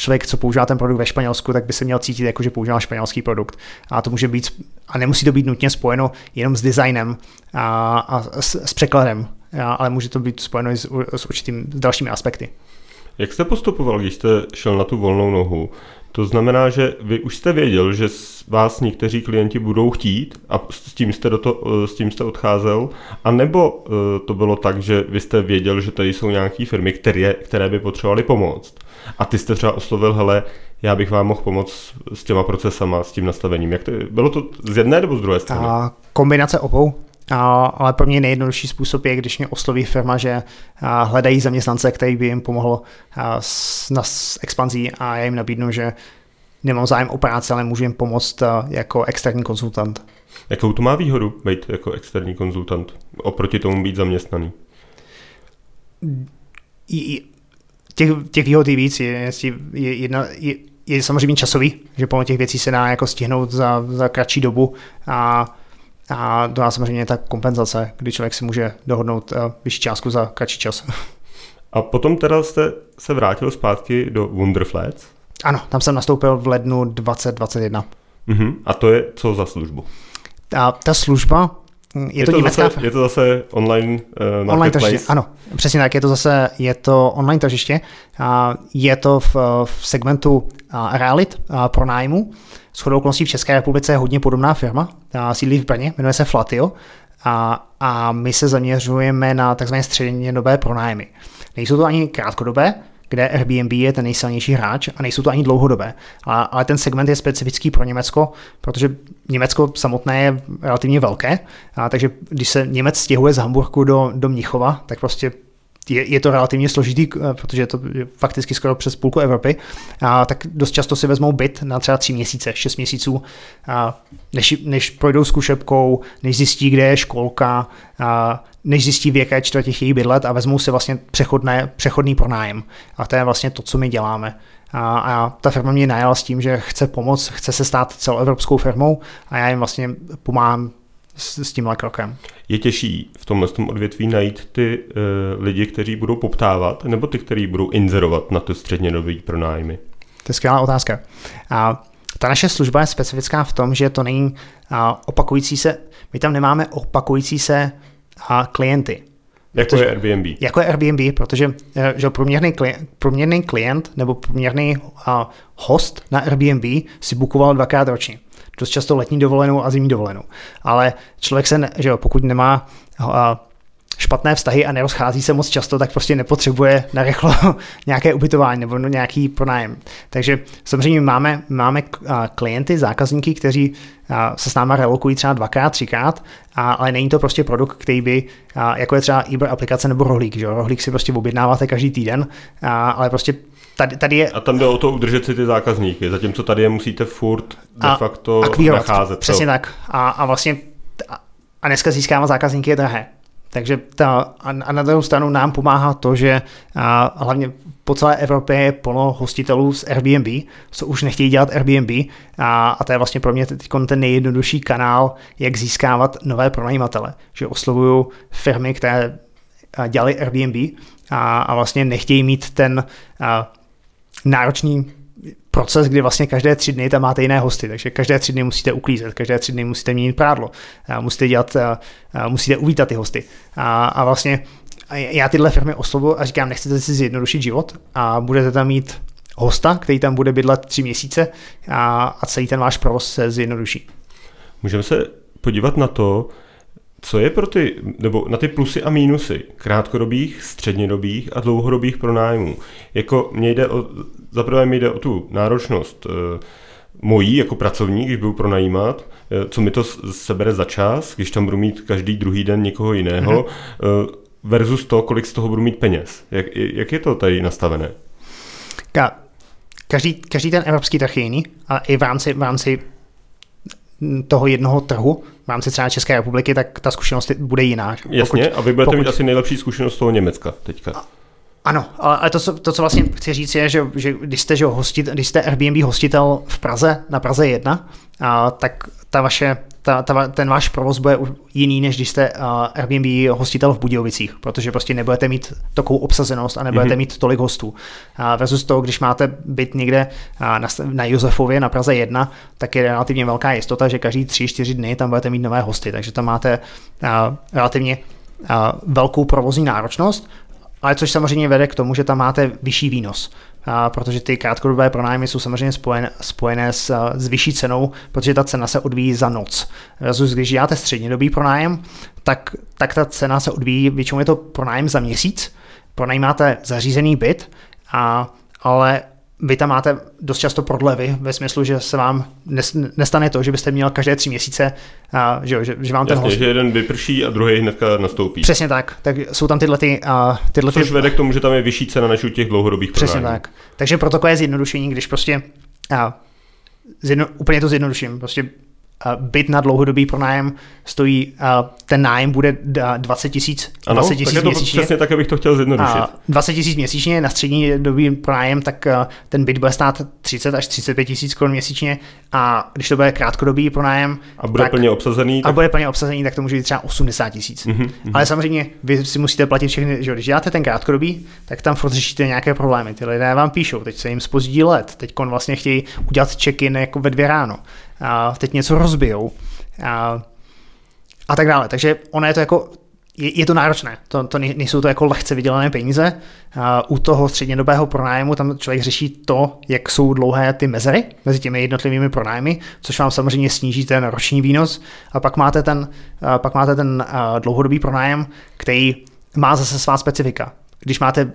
člověk, co používá ten produkt ve Španělsku, tak by se měl cítit jako, že používá španělský produkt. A to může být, a nemusí to být nutně spojeno jenom s designem a, a s, s překladem, a, ale může to být spojeno i s, s určitými s dalšími aspekty. Jak jste postupoval, když jste šel na tu volnou nohu? To znamená, že vy už jste věděl, že vás někteří klienti budou chtít a s tím jste, do to, eh, s tím jste odcházel, a nebo eh, to bylo tak, že vy jste věděl, že tady jsou nějaké firmy, které, které by potřebovaly pomoct. A ty jste třeba oslovil, hele, já bych vám mohl pomoct s těma procesama, s tím nastavením. Jak to, bylo to z jedné nebo z druhé strany? A kombinace obou. Ale pro mě nejjednodušší způsob je, když mě osloví firma, že hledají zaměstnance, který by jim pomohl s, na, s expanzí a já jim nabídnu, že nemám zájem o práci, ale můžu jim pomoct jako externí konzultant. Jakou to má výhodu být jako externí konzultant oproti tomu být zaměstnaný? Těch, těch výhod je víc. Je, je, jedna, je, je samozřejmě časový, že pomocí těch věcí se dá jako stihnout za, za kratší dobu a, a to samozřejmě ta kompenzace, kdy člověk si může dohodnout uh, vyšší částku za kratší čas. A potom teda jste se vrátil zpátky do Wonderflats? Ano, tam jsem nastoupil v lednu 2021. Uh-huh. A to je co za službu? Ta, ta služba je, je to, to německá... Zase, je to zase online uh, Online tržiště, ano. Přesně tak, je to zase je to online tržiště. Uh, je to v, v segmentu uh, realit uh, pro nájmu. S chodou okolností v České republice je hodně podobná firma. Uh, sídlí v Brně, jmenuje se Flatio. A, a my se zaměřujeme na tzv. střednědobé pronájmy. Nejsou to ani krátkodobé, kde Airbnb je ten nejsilnější hráč a nejsou to ani dlouhodobé. Ale, ale ten segment je specifický pro Německo, protože Německo samotné je relativně velké, a takže když se Němec stěhuje z Hamburgu do, do Mnichova, tak prostě je, je to relativně složitý, eh, protože je to fakticky skoro přes půlku Evropy, a tak dost často si vezmou byt na třeba tři měsíce, šest měsíců, a než, než projdou zkušebkou, než zjistí, kde je školka, a než zjistí, v jaké čtvrtě chtějí bydlet a vezmou si vlastně přechodné, přechodný pronájem. A to je vlastně to, co my děláme. A, a ta firma mě najala s tím, že chce pomoct, chce se stát celoevropskou firmou a já jim vlastně pomáhám s, s tímhle krokem. Je těžší v tomhle tom odvětví najít ty uh, lidi, kteří budou poptávat, nebo ty, kteří budou inzerovat na tu střednědobý pronájmy? To je skvělá otázka. A ta naše služba je specifická v tom, že to není a, opakující se, my tam nemáme opakující se a, klienty. Jako protože, je Airbnb. Jako je Airbnb, protože eh, že průměrný, klient, průměrný klient nebo průměrný a, host na Airbnb si bukoval dvakrát ročně dost často letní dovolenou a zimní dovolenou. Ale člověk se, že jo, pokud nemá špatné vztahy a nerozchází se moc často, tak prostě nepotřebuje na rychlo (laughs) nějaké ubytování nebo nějaký pronájem. Takže samozřejmě máme, máme klienty, zákazníky, kteří se s náma relokují třeba dvakrát, třikrát, ale není to prostě produkt, který by, jako je třeba Uber aplikace nebo Rohlík, že? Rohlík si prostě objednáváte každý týden, ale prostě tady, tady je... A tam jde o to udržet si ty zákazníky, zatímco tady je musíte furt de a, facto akvírovat, nacházet. Přesně to. tak. A, a vlastně a dneska získávat zákazníky je drahé. Takže ta, a na druhou stranu nám pomáhá to, že a hlavně po celé Evropě je plno hostitelů z Airbnb, co už nechtějí dělat Airbnb a, a to je vlastně pro mě teď ten nejjednodušší kanál, jak získávat nové pronajímatele. Že oslovuju firmy, které dělají Airbnb a, a vlastně nechtějí mít ten a, náročný proces, kdy vlastně každé tři dny tam máte jiné hosty, takže každé tři dny musíte uklízet, každé tři dny musíte měnit prádlo, musíte dělat, musíte uvítat ty hosty. A, a vlastně já tyhle firmy oslovu a říkám, nechcete si zjednodušit život a budete tam mít hosta, který tam bude bydlet tři měsíce a, a celý ten váš provoz se zjednoduší. Můžeme se podívat na to, co je pro ty, nebo na ty plusy a mínusy krátkodobých, střednědobých a dlouhodobých pronájmů? Jako mě jde o, zaprvé mi jde o tu náročnost e, mojí jako pracovník, když budu pronajímat, e, co mi to sebere za čas, když tam budu mít každý druhý den někoho jiného, mm-hmm. e, versus to, kolik z toho budu mít peněz. Jak, jak je to tady nastavené? Ka- každý, každý ten evropský trh je jiný a i v rámci, v rámci toho jednoho trhu rámci třeba České republiky, tak ta zkušenost bude jiná. Jasně, pokud, a vy budete pokud... mít asi nejlepší zkušenost z toho Německa teďka. A, ano, ale to, co, to, co vlastně chci říct, je, že, že když, jste, že hostit, když jste Airbnb hostitel v Praze, na Praze 1, a, tak ta vaše, ta, ta, ten váš provoz bude jiný, než když jste uh, Airbnb hostitel v Budějovicích, protože prostě nebudete mít takovou obsazenost a nebudete mm-hmm. mít tolik hostů. Uh, versus to, když máte byt někde uh, na, na Josefově na Praze 1, tak je relativně velká jistota, že každý 3-4 dny tam budete mít nové hosty, takže tam máte uh, relativně uh, velkou provozní náročnost, ale což samozřejmě vede k tomu, že tam máte vyšší výnos protože ty krátkodobé pronájmy jsou samozřejmě spojené, spojené s, s vyšší cenou, protože ta cena se odvíjí za noc. Versus když děláte střednědobý pronájem, tak, tak ta cena se odvíjí, většinou je to pronájem za měsíc, pronajímáte zařízený byt, a, ale vy tam máte dost často prodlevy ve smyslu, že se vám nestane to, že byste měl každé tři měsíce, a, že, že, že vám ten Jasně, host... že jeden vyprší a druhý hnedka nastoupí. Přesně tak. Tak jsou tam tyhle ty... A, tyhle Což ty... vede k tomu, že tam je vyšší cena než u těch dlouhodobých Přesně prodání. tak. Takže proto je zjednodušení, když prostě a, zjedno, úplně to zjednoduším. Prostě byt na dlouhodobý pronájem stojí, ten nájem bude 20 tisíc 20 tisíc měsíčně. Přesně tak, abych to chtěl zjednodušit. 20 tisíc měsíčně na střední dobý pronájem, tak ten byt bude stát 30 až 35 tisíc korun měsíčně a když to bude krátkodobý pronájem a bude tak, plně obsazený, tak... a bude plně obsazený, tak to může být třeba 80 tisíc. Mm-hmm. Ale samozřejmě vy si musíte platit všechny, že když děláte ten krátkodobý, tak tam furt řešíte nějaké problémy. Ty lidé vám píšou, teď se jim spozdí let, teď vlastně chtějí udělat check-in jako ve dvě ráno a teď něco rozbijou a, a tak dále. Takže ono je to jako, je, je to náročné, to, to nejsou to jako lehce vydělané peníze. A u toho střednědobého pronájmu tam člověk řeší to, jak jsou dlouhé ty mezery mezi těmi jednotlivými pronájmy, což vám samozřejmě sníží ten roční výnos. A pak máte ten, pak máte ten dlouhodobý pronájem, který má zase svá specifika když máte, uh,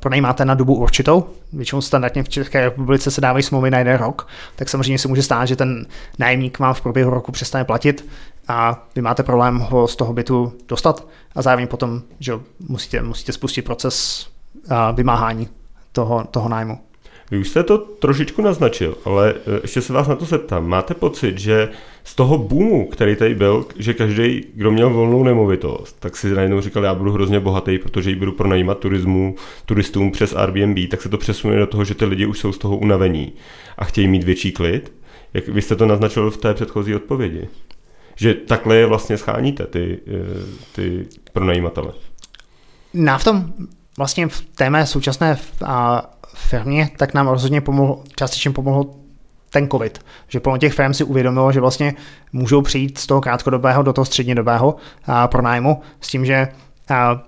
pronajímáte na dobu určitou, většinou standardně v České republice se dávají smlouvy na jeden rok, tak samozřejmě se může stát, že ten nájemník vám v průběhu roku přestane platit a vy máte problém ho z toho bytu dostat a zároveň potom že musíte, musíte spustit proces uh, vymáhání toho, toho nájmu. Vy už jste to trošičku naznačil, ale e, ještě se vás na to zeptám. Máte pocit, že z toho boomu, který tady byl, že každý, kdo měl volnou nemovitost, tak si najednou říkal, já budu hrozně bohatý, protože ji budu pronajímat turismu, turistům přes Airbnb, tak se to přesune do toho, že ty lidi už jsou z toho unavení a chtějí mít větší klid. Jak vy jste to naznačil v té předchozí odpovědi? Že takhle je vlastně scháníte, ty, e, ty pronajímatele. Na v tom vlastně v té současné a firmě, tak nám rozhodně pomohl, částečně pomohl ten covid. Že plno těch firm si uvědomilo, že vlastně můžou přijít z toho krátkodobého do toho střednědobého a, pronájmu s tím, že a,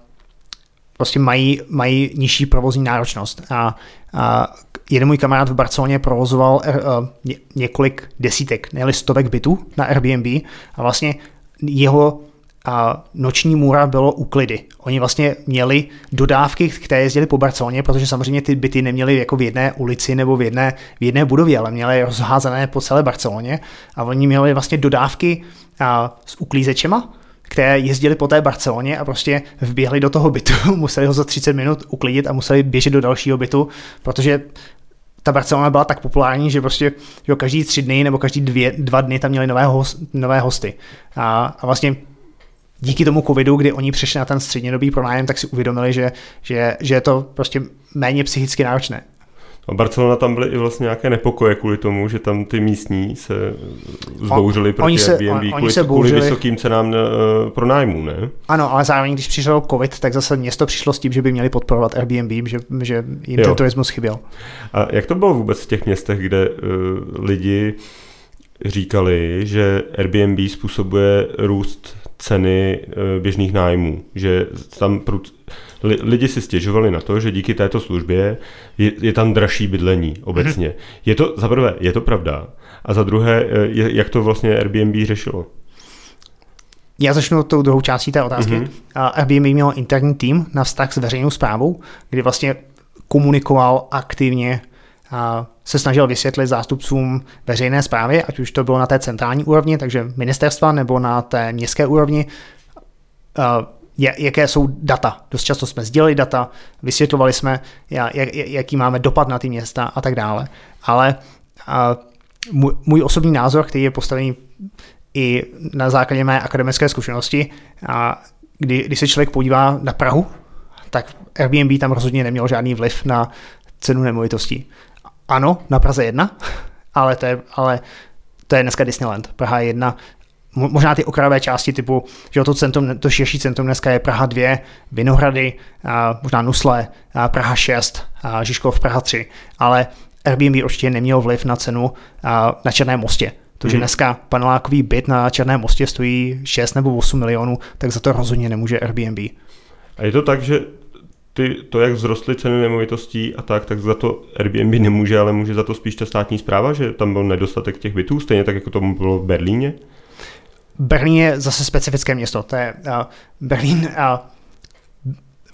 prostě mají, mají nižší provozní náročnost. A, a jeden můj kamarád v Barceloně provozoval a, ně, několik desítek, ne stovek bytů na Airbnb a vlastně jeho a noční můra bylo uklidy. Oni vlastně měli dodávky, které jezdili po Barceloně, protože samozřejmě ty byty neměly jako v jedné ulici nebo v jedné, v jedné budově, ale měly rozházené po celé Barceloně a oni měli vlastně dodávky a, s uklízečema, které jezdili po té Barceloně a prostě vběhli do toho bytu, (laughs) museli ho za 30 minut uklidit a museli běžet do dalšího bytu, protože ta Barcelona byla tak populární, že prostě jo, každý tři dny nebo každý dvě, dva dny tam měli nové, host, nové hosty. A, a vlastně díky tomu covidu, kdy oni přišli na ten střednědobý pronájem, tak si uvědomili, že, že, že je to prostě méně psychicky náročné. A Barcelona tam byly i vlastně nějaké nepokoje kvůli tomu, že tam ty místní se zbouřili proti oni se, Airbnb on, kvůli, se kvůli vysokým cenám uh, pro nájmu, ne? Ano, ale zároveň, když přišel covid, tak zase město přišlo s tím, že by měli podporovat Airbnb, že, že jim jo. ten turismus chyběl. A jak to bylo vůbec v těch městech, kde uh, lidi říkali, že Airbnb způsobuje růst ceny eh, běžných nájmů, že tam lidi si stěžovali na to, že díky této službě je, je tam dražší bydlení obecně. Mm-hmm. Je to, za prvé, je to pravda, a za druhé, eh, je, jak to vlastně Airbnb řešilo? Já začnu tou druhou částí té otázky. Mm-hmm. Airbnb měl interní tým na vztah s veřejnou zprávou, kdy vlastně komunikoval aktivně se snažil vysvětlit zástupcům veřejné zprávy, ať už to bylo na té centrální úrovni, takže ministerstva, nebo na té městské úrovni, jaké jsou data. Dost často jsme sdělili data, vysvětlovali jsme, jaký máme dopad na ty města a tak dále. Ale můj osobní názor, který je postavený i na základě mé akademické zkušenosti, a kdy, když se člověk podívá na Prahu, tak Airbnb tam rozhodně neměl žádný vliv na cenu nemovitostí. Ano, na Praze 1, (laughs) ale to je, ale to je dneska Disneyland. Praha 1 možná ty okrajové části typu, že to, centrum, to širší centrum dneska je Praha 2, Vinohrady, a možná Nusle, a Praha 6, a Žižkov Praha 3, ale Airbnb určitě neměl vliv na cenu a, na Černém mostě. To, že mhm. dneska panelákový byt na Černém mostě stojí 6 nebo 8 milionů, tak za to rozhodně nemůže Airbnb. A je to tak, že ty, to, jak vzrostly ceny nemovitostí a tak, tak za to Airbnb nemůže, ale může za to spíš ta státní zpráva, že tam byl nedostatek těch bytů, stejně tak, jako tomu bylo v Berlíně? Berlín je zase specifické město. To je uh, Berlín uh,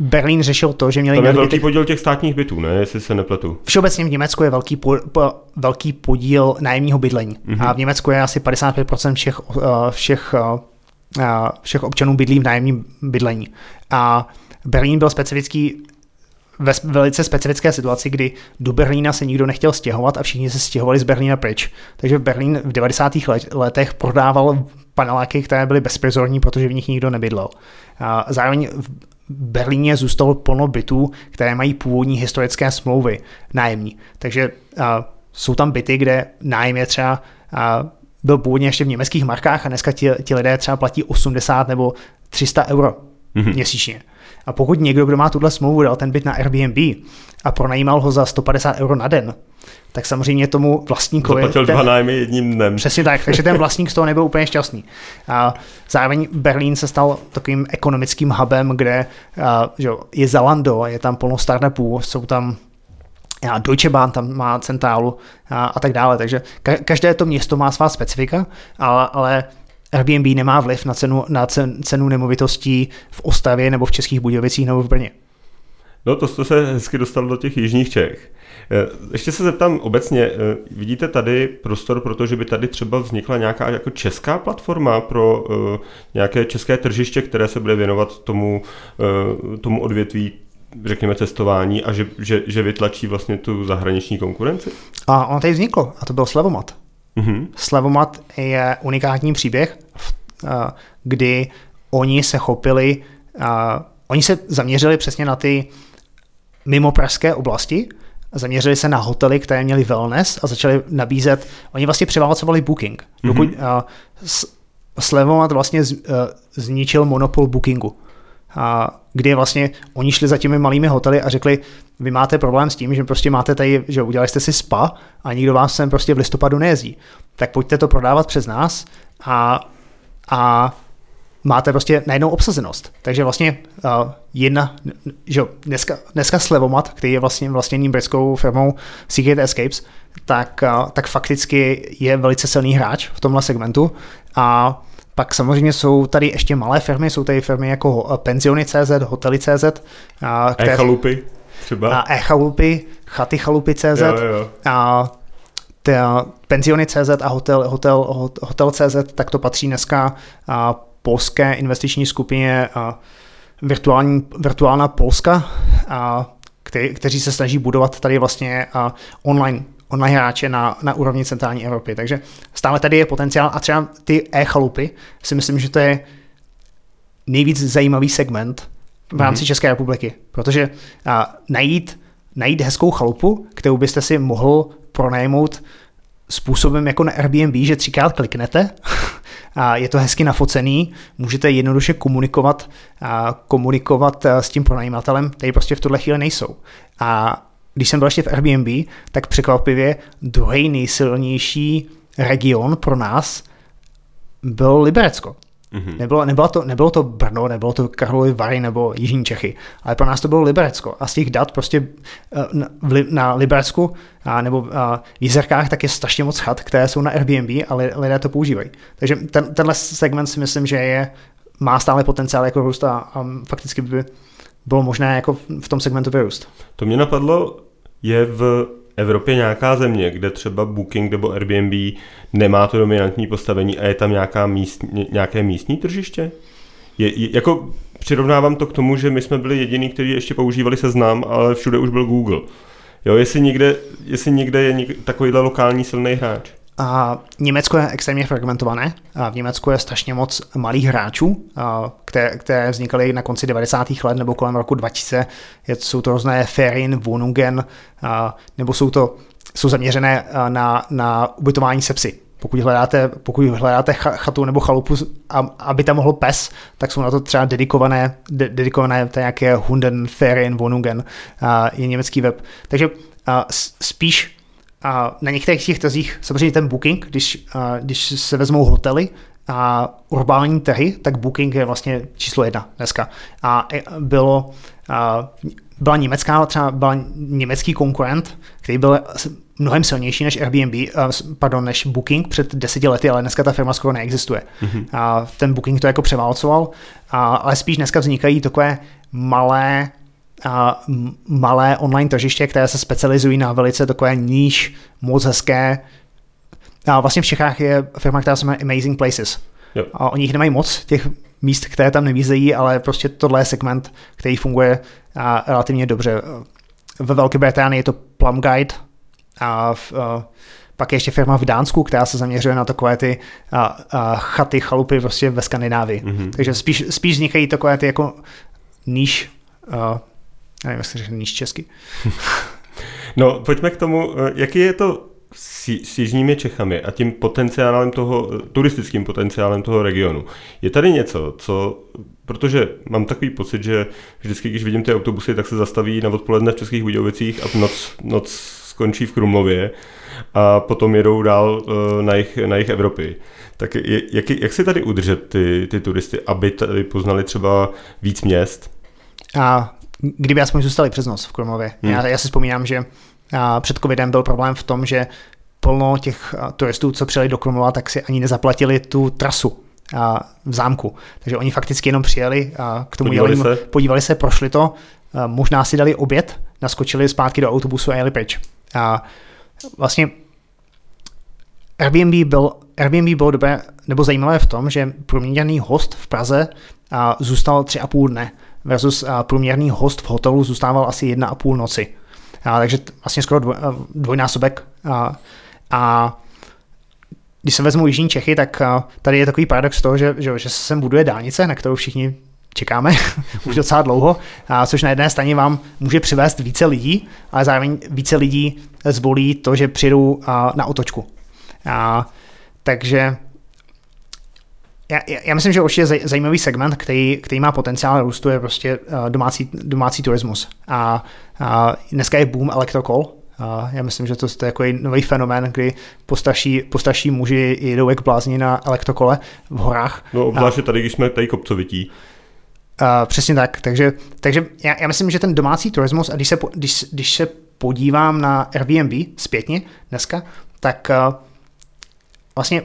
Berlín řešil to, že měli... Tam je velký byty- podíl těch státních bytů, ne? Jestli se nepletu. Všeobecně v Německu je velký, po, po, velký podíl nájemního bydlení. Mhm. Mm-hmm. A v Německu je asi 55% všech, uh, všech, uh, všech občanů bydlí v nájemním bydlení. A Berlín byl specifický ve velice specifické situaci, kdy do Berlína se nikdo nechtěl stěhovat a všichni se stěhovali z Berlína pryč. Takže Berlín v 90. let- letech prodával paneláky, které byly bezprizorní, protože v nich nikdo nebydlel. A zároveň v Berlíně zůstalo plno bytů, které mají původní historické smlouvy nájemní. Takže a, jsou tam byty, kde nájem je třeba a, byl původně ještě v německých markách a dneska ti, ti lidé třeba platí 80 nebo 300 euro Mhm. mm-hmm. měsíčně. A pokud někdo, kdo má tuhle smlouvu, dal ten byt na Airbnb a pronajímal ho za 150 euro na den, tak samozřejmě tomu vlastníkovi... Zaplatil ten- dva nájmy jedním dnem. Přesně tak, takže ten vlastník z toho nebyl úplně šťastný. A zároveň Berlín se stal takovým ekonomickým hubem, kde a, že jo, je Zalando, je tam plno startupů, jsou tam a Deutsche Bahn tam má centrálu a, a tak dále, takže ka- každé to město má svá specifika, ale, ale Airbnb nemá vliv na cenu, na cen, cenu nemovitostí v Ostavě nebo v Českých Budějovicích nebo v Brně. No to jste se hezky dostal do těch jižních Čech. Eh, Ještě se zeptám obecně, eh, vidíte tady prostor pro to, že by tady třeba vznikla nějaká jako česká platforma pro eh, nějaké české tržiště, které se bude věnovat tomu, tomu odvětví řekněme cestování a že, že, že vytlačí vlastně tu zahraniční konkurenci? A ono tady vzniklo, a to byl Slevomat. Mhm. Slevomat je unikátní příběh, a, kdy oni se chopili, a, oni se zaměřili přesně na ty mimo pražské oblasti, zaměřili se na hotely, které měly wellness a začali nabízet, oni vlastně převálcovali booking. Dokud mm-hmm. Slevomat vlastně zničil monopol bookingu. A kdy vlastně oni šli za těmi malými hotely a řekli, vy máte problém s tím, že prostě máte tady, že udělali jste si spa a nikdo vás sem prostě v listopadu nejezdí. Tak pojďte to prodávat přes nás a, a máte prostě najednou obsazenost. Takže vlastně uh, jedna, že dneska, dneska Slevomat, který je vlastně vlastněný britskou firmou Secret Escapes, tak, uh, tak fakticky je velice silný hráč v tomhle segmentu a pak samozřejmě jsou tady ještě malé firmy, jsou tady firmy jako eh, Penziony.cz, Hotely.cz, a, které- E-chalupy třeba? a e-chalupy, chaty chalupy.cz jo, jo. a penziony.cz a hotel, hotel, hot- hotel.cz, tak to patří dneska a, polské investiční skupině a, virtuální, virtuálna Polska, a, kte, kteří se snaží budovat tady vlastně a, online online hráče na, na úrovni centrální Evropy. Takže stále tady je potenciál a třeba ty e-chalupy si myslím, že to je nejvíc zajímavý segment v rámci mm-hmm. České republiky, protože a, najít, najít hezkou chalupu, kterou byste si mohl pronajmout způsobem jako na Airbnb, že třikrát kliknete (laughs) a je to hezky nafocený, můžete jednoduše komunikovat, a komunikovat s tím pronajímatelem, který prostě v tuhle chvíli nejsou. A když jsem byl ještě v Airbnb, tak překvapivě druhý nejsilnější region pro nás byl Liberecko. Mhm. Nebylo, nebylo, to, nebylo to Brno, nebylo to Karlovy Vary nebo Jižní Čechy, ale pro nás to bylo Liberecko. A z těch dat prostě eh, na, na Liberecku a, nebo a, v Jizerkách tak je strašně moc chat, které jsou na Airbnb a li- lidé to používají. Takže ten, tenhle segment si myslím, že je, má stále potenciál jako růst a, a fakticky by bylo možné jako v tom segmentu vyrůst. To mě napadlo, je v Evropě nějaká země, kde třeba Booking nebo Airbnb nemá to dominantní postavení a je tam nějaká míst, ně- nějaké místní tržiště? Je, je, jako přirovnávám to k tomu, že my jsme byli jediní, kteří ještě používali seznam, ale všude už byl Google. Jo, jestli někde, jestli někde je něk, takovýhle lokální silný hráč. A Německo je extrémně fragmentované. A v Německu je strašně moc malých hráčů, a které, které vznikaly na konci 90. let nebo kolem roku 2000. Je, jsou to různé Ferien, Wohnungen, a, nebo jsou to jsou zaměřené na, na ubytování se psy. Pokud hledáte, pokud hledáte cha- chatu nebo chalupu, aby tam mohl pes, tak jsou na to třeba dedikované, de, dedikované to nějaké Hunden, Ferien, Wohnungen, je německý web. Takže spíš a na některých těch trzích, samozřejmě ten booking, když, a, když se vezmou hotely a urbální trhy, tak booking je vlastně číslo jedna dneska. A e, bylo, a, byla německá, třeba byl německý konkurent, který byl mnohem silnější než Airbnb, pardon, než Booking před deseti lety, ale dneska ta firma skoro neexistuje. Mm-hmm. A ten Booking to jako převálcoval, a, ale spíš dneska vznikají takové malé a malé online tržiště, které se specializují na velice takové níž, moc hezké. A vlastně v Čechách je firma, která se jmenuje Amazing Places. Jo. A oni jich nemají moc, těch míst, které tam nevízejí, ale prostě tohle je segment, který funguje a relativně dobře. Ve Velké Británii je to Plum Guide a v, a pak je ještě firma v Dánsku, která se zaměřuje na takové ty a, a chaty, chalupy prostě ve Skandinávii. Mm-hmm. Takže spíš, spíš vznikají takové ty jako níž, a, nevím, jak se řekne níž česky. (laughs) no, pojďme k tomu, jaký je to s, s jižními Čechami a tím potenciálem toho, turistickým potenciálem toho regionu. Je tady něco, co, protože mám takový pocit, že vždycky, když vidím ty autobusy, tak se zastaví na odpoledne v Českých Budějovicích a noc, noc skončí v Krumlově a potom jedou dál eh, na jich, na jich Evropy. Tak jak, jak si tady udržet ty, ty turisty, aby tady poznali třeba víc měst? A kdyby aspoň zůstali přes noc v Krumlově. Hmm. Já, já si vzpomínám, že a před covidem byl problém v tom, že plno těch turistů, co přijeli do Krumlova, tak si ani nezaplatili tu trasu a v zámku. Takže oni fakticky jenom přijeli a k tomu podívali, jeli, se. podívali se, prošli to, možná si dali oběd, naskočili zpátky do autobusu a jeli pryč. A vlastně Airbnb byl, Airbnb bylo dobré nebo zajímavé v tom, že průměrný host v Praze a, zůstal tři a půl dne versus průměrný host v hotelu zůstával asi jedna a půl noci. A, takže vlastně skoro dvoj, dvojnásobek. A, a když se vezmu Jižní Čechy, tak tady je takový paradox toho, že, že, že se sem buduje dálnice, na kterou všichni čekáme (laughs) už docela dlouho, a což na jedné straně vám může přivést více lidí, ale zároveň více lidí zvolí to, že přijdou na otočku. A, takže já, já myslím, že určitě zajímavý segment, který, který má potenciál růstu, je prostě domácí, domácí turismus. A, a dneska je boom elektrokol, a já myslím, že to, to je jako nový fenomén, kdy postarší, postarší muži jedou jak blázni na elektrokole v horách. No obzvláště tady, když jsme tady kopcovití. Uh, přesně tak, takže, takže já, já myslím, že ten domácí turismus, a když se, když, když se podívám na Airbnb zpětně dneska, tak uh, vlastně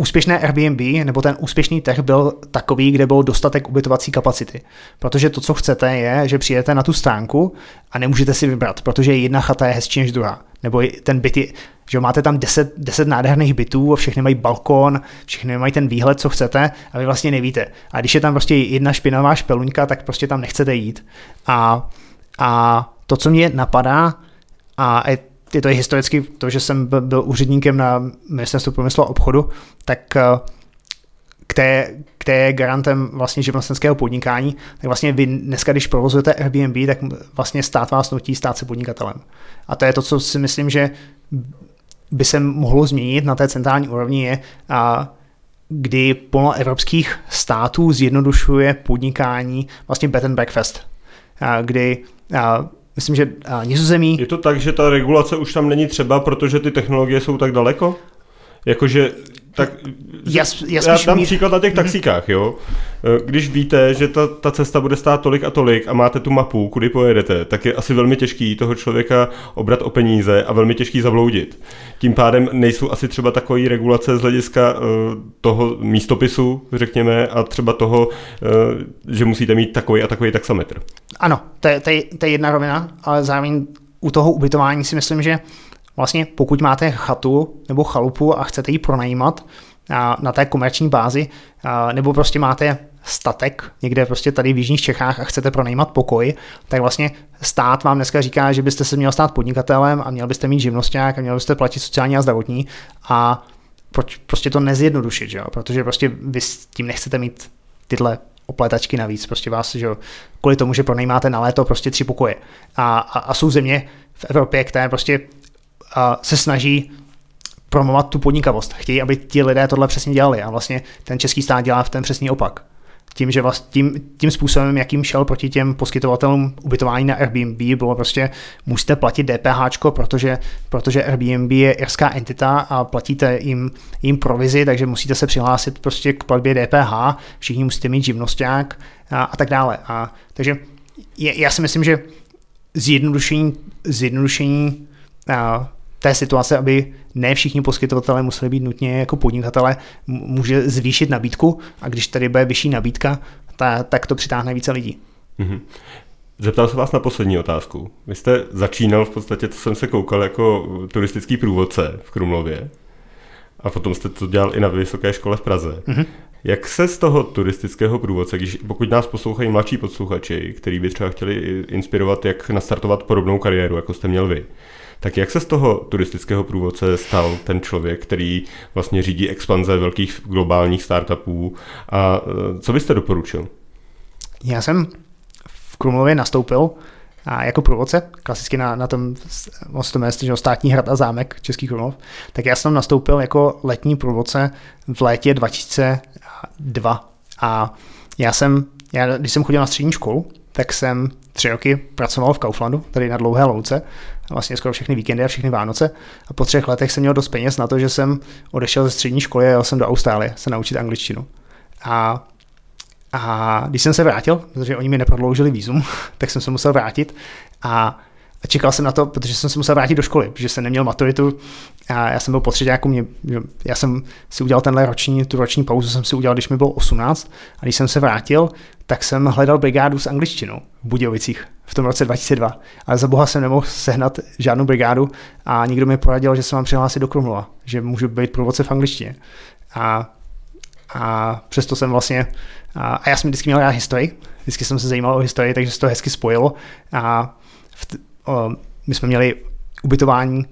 úspěšné Airbnb nebo ten úspěšný trh byl takový, kde byl dostatek ubytovací kapacity. Protože to, co chcete, je, že přijete na tu stránku a nemůžete si vybrat, protože jedna chata je hezčí než druhá. Nebo ten byt je, že máte tam 10, 10 nádherných bytů a všechny mají balkon, všechny mají ten výhled, co chcete a vy vlastně nevíte. A když je tam prostě jedna špinavá špeluňka, tak prostě tam nechcete jít. A, a to, co mě napadá, a to i historicky to, že jsem byl úředníkem na ministerstvu průmyslu a obchodu, tak eh, které je garantem vlastně živnostenského podnikání, tak vlastně vy dneska, když provozujete Airbnb, tak vlastně stát vás nutí stát se podnikatelem. A to je to, co si myslím, že by se mohlo změnit na té centrální úrovni, je, a kdy plno evropských států zjednodušuje podnikání vlastně bed and breakfast, a kdy a Myslím, že nizozemí... Je to tak, že ta regulace už tam není třeba, protože ty technologie jsou tak daleko? Jakože tak já, já, já dám mír... příklad na těch mhm. taxíkách, jo. Eh, když víte, že ta, ta cesta bude stát tolik a tolik a máte tu mapu, kudy pojedete, tak je asi velmi těžký toho člověka obrat o peníze a velmi těžký zavloudit. Tím pádem nejsou asi třeba takové regulace z hlediska uh, toho místopisu, řekněme, a třeba toho, uh, že musíte mít takový a takový taxametr. Ano, to je, to je, to je jedna rovina, ale zároveň u toho ubytování si myslím, že vlastně pokud máte chatu nebo chalupu a chcete ji pronajímat na té komerční bázi, nebo prostě máte statek někde prostě tady v Jižních Čechách a chcete pronajímat pokoj, tak vlastně stát vám dneska říká, že byste se měl stát podnikatelem a měl byste mít živnosták a měl byste platit sociální a zdravotní a proč prostě to nezjednodušit, že jo? protože prostě vy s tím nechcete mít tyhle opletačky navíc, prostě vás, že jo, kvůli tomu, že pronajímáte na léto prostě tři pokoje. A, a, a jsou země v Evropě, které prostě se snaží promovat tu podnikavost. Chtějí, aby ti lidé tohle přesně dělali a vlastně ten český stát dělá v ten přesný opak. Tím, že vlast, tím, tím způsobem, jakým šel proti těm poskytovatelům ubytování na Airbnb, bylo prostě, musíte platit DPH, protože, protože Airbnb je irská entita a platíte jim, jim provizi, takže musíte se přihlásit prostě k platbě DPH, všichni musíte mít živnosták a, a tak dále. A, takže je, já si myslím, že zjednodušení, zjednodušení té situace, aby ne všichni poskytovatelé museli být nutně jako podnikatele, může zvýšit nabídku a když tady bude vyšší nabídka, ta, tak to přitáhne více lidí. Mm-hmm. Zeptal se vás na poslední otázku. Vy jste začínal v podstatě, co jsem se koukal, jako turistický průvodce v Krumlově. A potom jste to dělal i na Vysoké škole v Praze. Mm-hmm. Jak se z toho turistického průvodce, když, pokud nás poslouchají mladší posluchači, kteří by třeba chtěli inspirovat, jak nastartovat podobnou kariéru, jako jste měl vy, tak jak se z toho turistického průvodce stal ten člověk, který vlastně řídí expanze velkých globálních startupů a e, co byste doporučil? Já jsem v Krumlově nastoupil a jako průvodce, klasicky na, na tom mostu měst, že státní hrad a zámek Český Krumlov, tak já jsem nastoupil jako letní průvodce v létě 2002 a já jsem, já, když jsem chodil na střední školu, tak jsem tři roky pracoval v Kauflandu, tady na Dlouhé louce, vlastně skoro všechny víkendy a všechny Vánoce. A po třech letech jsem měl dost peněz na to, že jsem odešel ze střední školy a jel jsem do Austrálie se naučit angličtinu. A, a když jsem se vrátil, protože oni mi neprodloužili výzum, (laughs) tak jsem se musel vrátit a a čekal jsem na to, protože jsem se musel vrátit do školy, protože jsem neměl maturitu a já jsem byl potřeba jako mě, já jsem si udělal tenhle roční, tu roční pauzu jsem si udělal, když mi bylo 18 a když jsem se vrátil, tak jsem hledal brigádu s angličtinou v Budějovicích v tom roce 2002. Ale za boha jsem nemohl sehnat žádnou brigádu a někdo mi poradil, že se mám přihlásit do Krumlova, že můžu být průvodce v angličtině. A, a přesto jsem vlastně, a, a já jsem vždycky měl rád historii, vždycky jsem se zajímal o historii, takže se to hezky spojilo a v, o, my jsme měli ubytování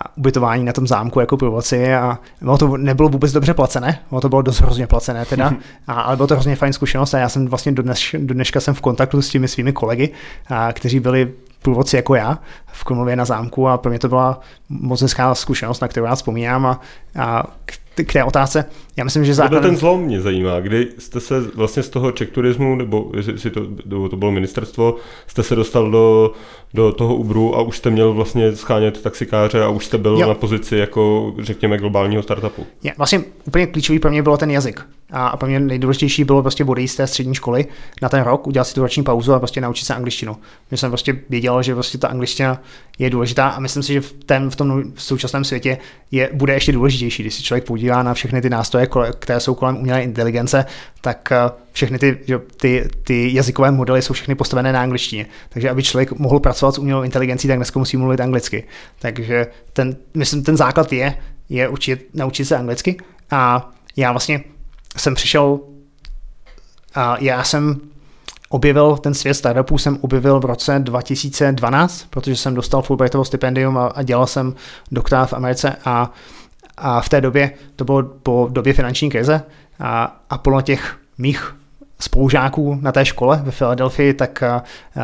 a ubytování na tom zámku jako průvodci a ono to nebylo vůbec dobře placené, ono to bylo dost hrozně placené teda, a, ale bylo to hrozně fajn zkušenost a já jsem vlastně do, dneš, do dneška jsem v kontaktu s těmi svými kolegy, a, kteří byli průvodci jako já v Krumlově na zámku a pro mě to byla moc hezká zkušenost, na kterou já vzpomínám a, a k té otázce. Já myslím, že základem... ten zlom mě zajímá, kdy jste se vlastně z toho Czech turismu, nebo jestli to, to bylo ministerstvo, jste se dostal do, do toho Uberu a už jste měl vlastně schánět taxikáře a už jste byl jo. na pozici jako, řekněme, globálního startupu. Je, vlastně úplně klíčový pro mě bylo ten jazyk. A pro mě nejdůležitější bylo prostě odejít z té střední školy na ten rok, udělat si tu roční pauzu a prostě naučit se angličtinu. Já jsem prostě věděl, že prostě ta angličtina je důležitá a myslím si, že v, ten, v tom v současném světě je, bude ještě důležitější, když si člověk podívá na všechny ty nástroje, které jsou kolem umělé inteligence, tak eh, všechny ty, ty, ty jazykové modely jsou všechny postavené na angličtině. Takže aby člověk mohl pracovat s umělou inteligencí, tak dneska musí mluvit anglicky. Takže ten, myslím, ten základ je, je učit, naučit se anglicky. A já vlastně jsem přišel, a já jsem objevil ten svět startupů jsem objevil v roce 2012, protože jsem dostal Fulbrightovo stipendium a, a dělal jsem doktora v Americe a, a v té době, to bylo po době finanční krize a, a plno těch mých spolužáků na té škole ve Filadelfii, tak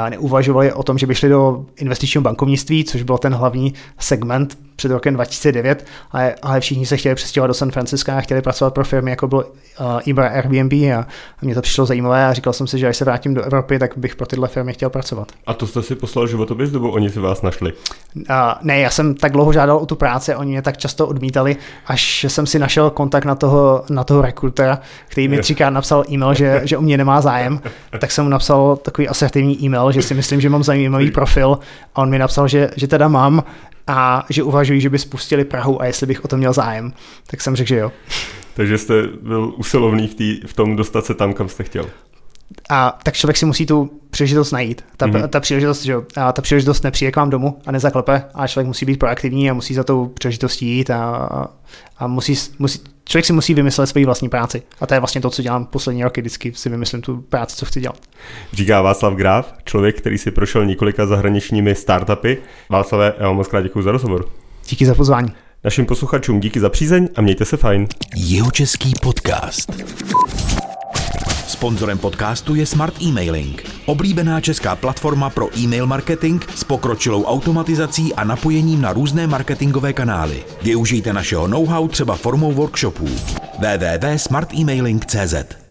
neuvažovali o tom, že by šli do investičního bankovnictví, což byl ten hlavní segment před rokem 2009, ale, ale všichni se chtěli přestěhovat do San Francisca a chtěli pracovat pro firmy, jako byl uh, Uber, Airbnb a, a mě to přišlo zajímavé a říkal jsem si, že až se vrátím do Evropy, tak bych pro tyhle firmy chtěl pracovat. A to jste si poslal životopis, nebo oni si vás našli? Uh, ne, já jsem tak dlouho žádal o tu práci, oni mě tak často odmítali, až jsem si našel kontakt na toho, na toho rekrutera, který mi třikrát napsal e-mail, že, že o mě nemá zájem, tak jsem mu napsal takový asertivní e-mail, že si myslím, že mám zajímavý profil a on mi napsal, že, že teda mám a že uvažují, že by spustili Prahu a jestli bych o to měl zájem. Tak jsem řekl, že jo. Takže jste byl usilovný v, tý, v tom dostat se tam, kam jste chtěl. A tak člověk si musí tu příležitost najít. Ta, mm-hmm. ta, příležitost, že, a ta příležitost nepřijde k vám domů a nezaklepe, a člověk musí být proaktivní a musí za tou příležitostí jít a, a musí, musí, člověk si musí vymyslet svoji vlastní práci. A to je vlastně to, co dělám poslední roky, vždycky si vymyslím tu práci, co chci dělat. Říká Václav Graf, člověk, který si prošel několika zahraničními startupy. Václave, já vám moc krát děkuji za rozhovor. Díky za pozvání. Našim posluchačům díky za přízeň a mějte se fajn. Jeho český podcast. Sponzorem podcastu je Smart Emailing, oblíbená česká platforma pro e-mail marketing s pokročilou automatizací a napojením na různé marketingové kanály. Využijte našeho know-how třeba formou workshopů. www.smartemailing.cz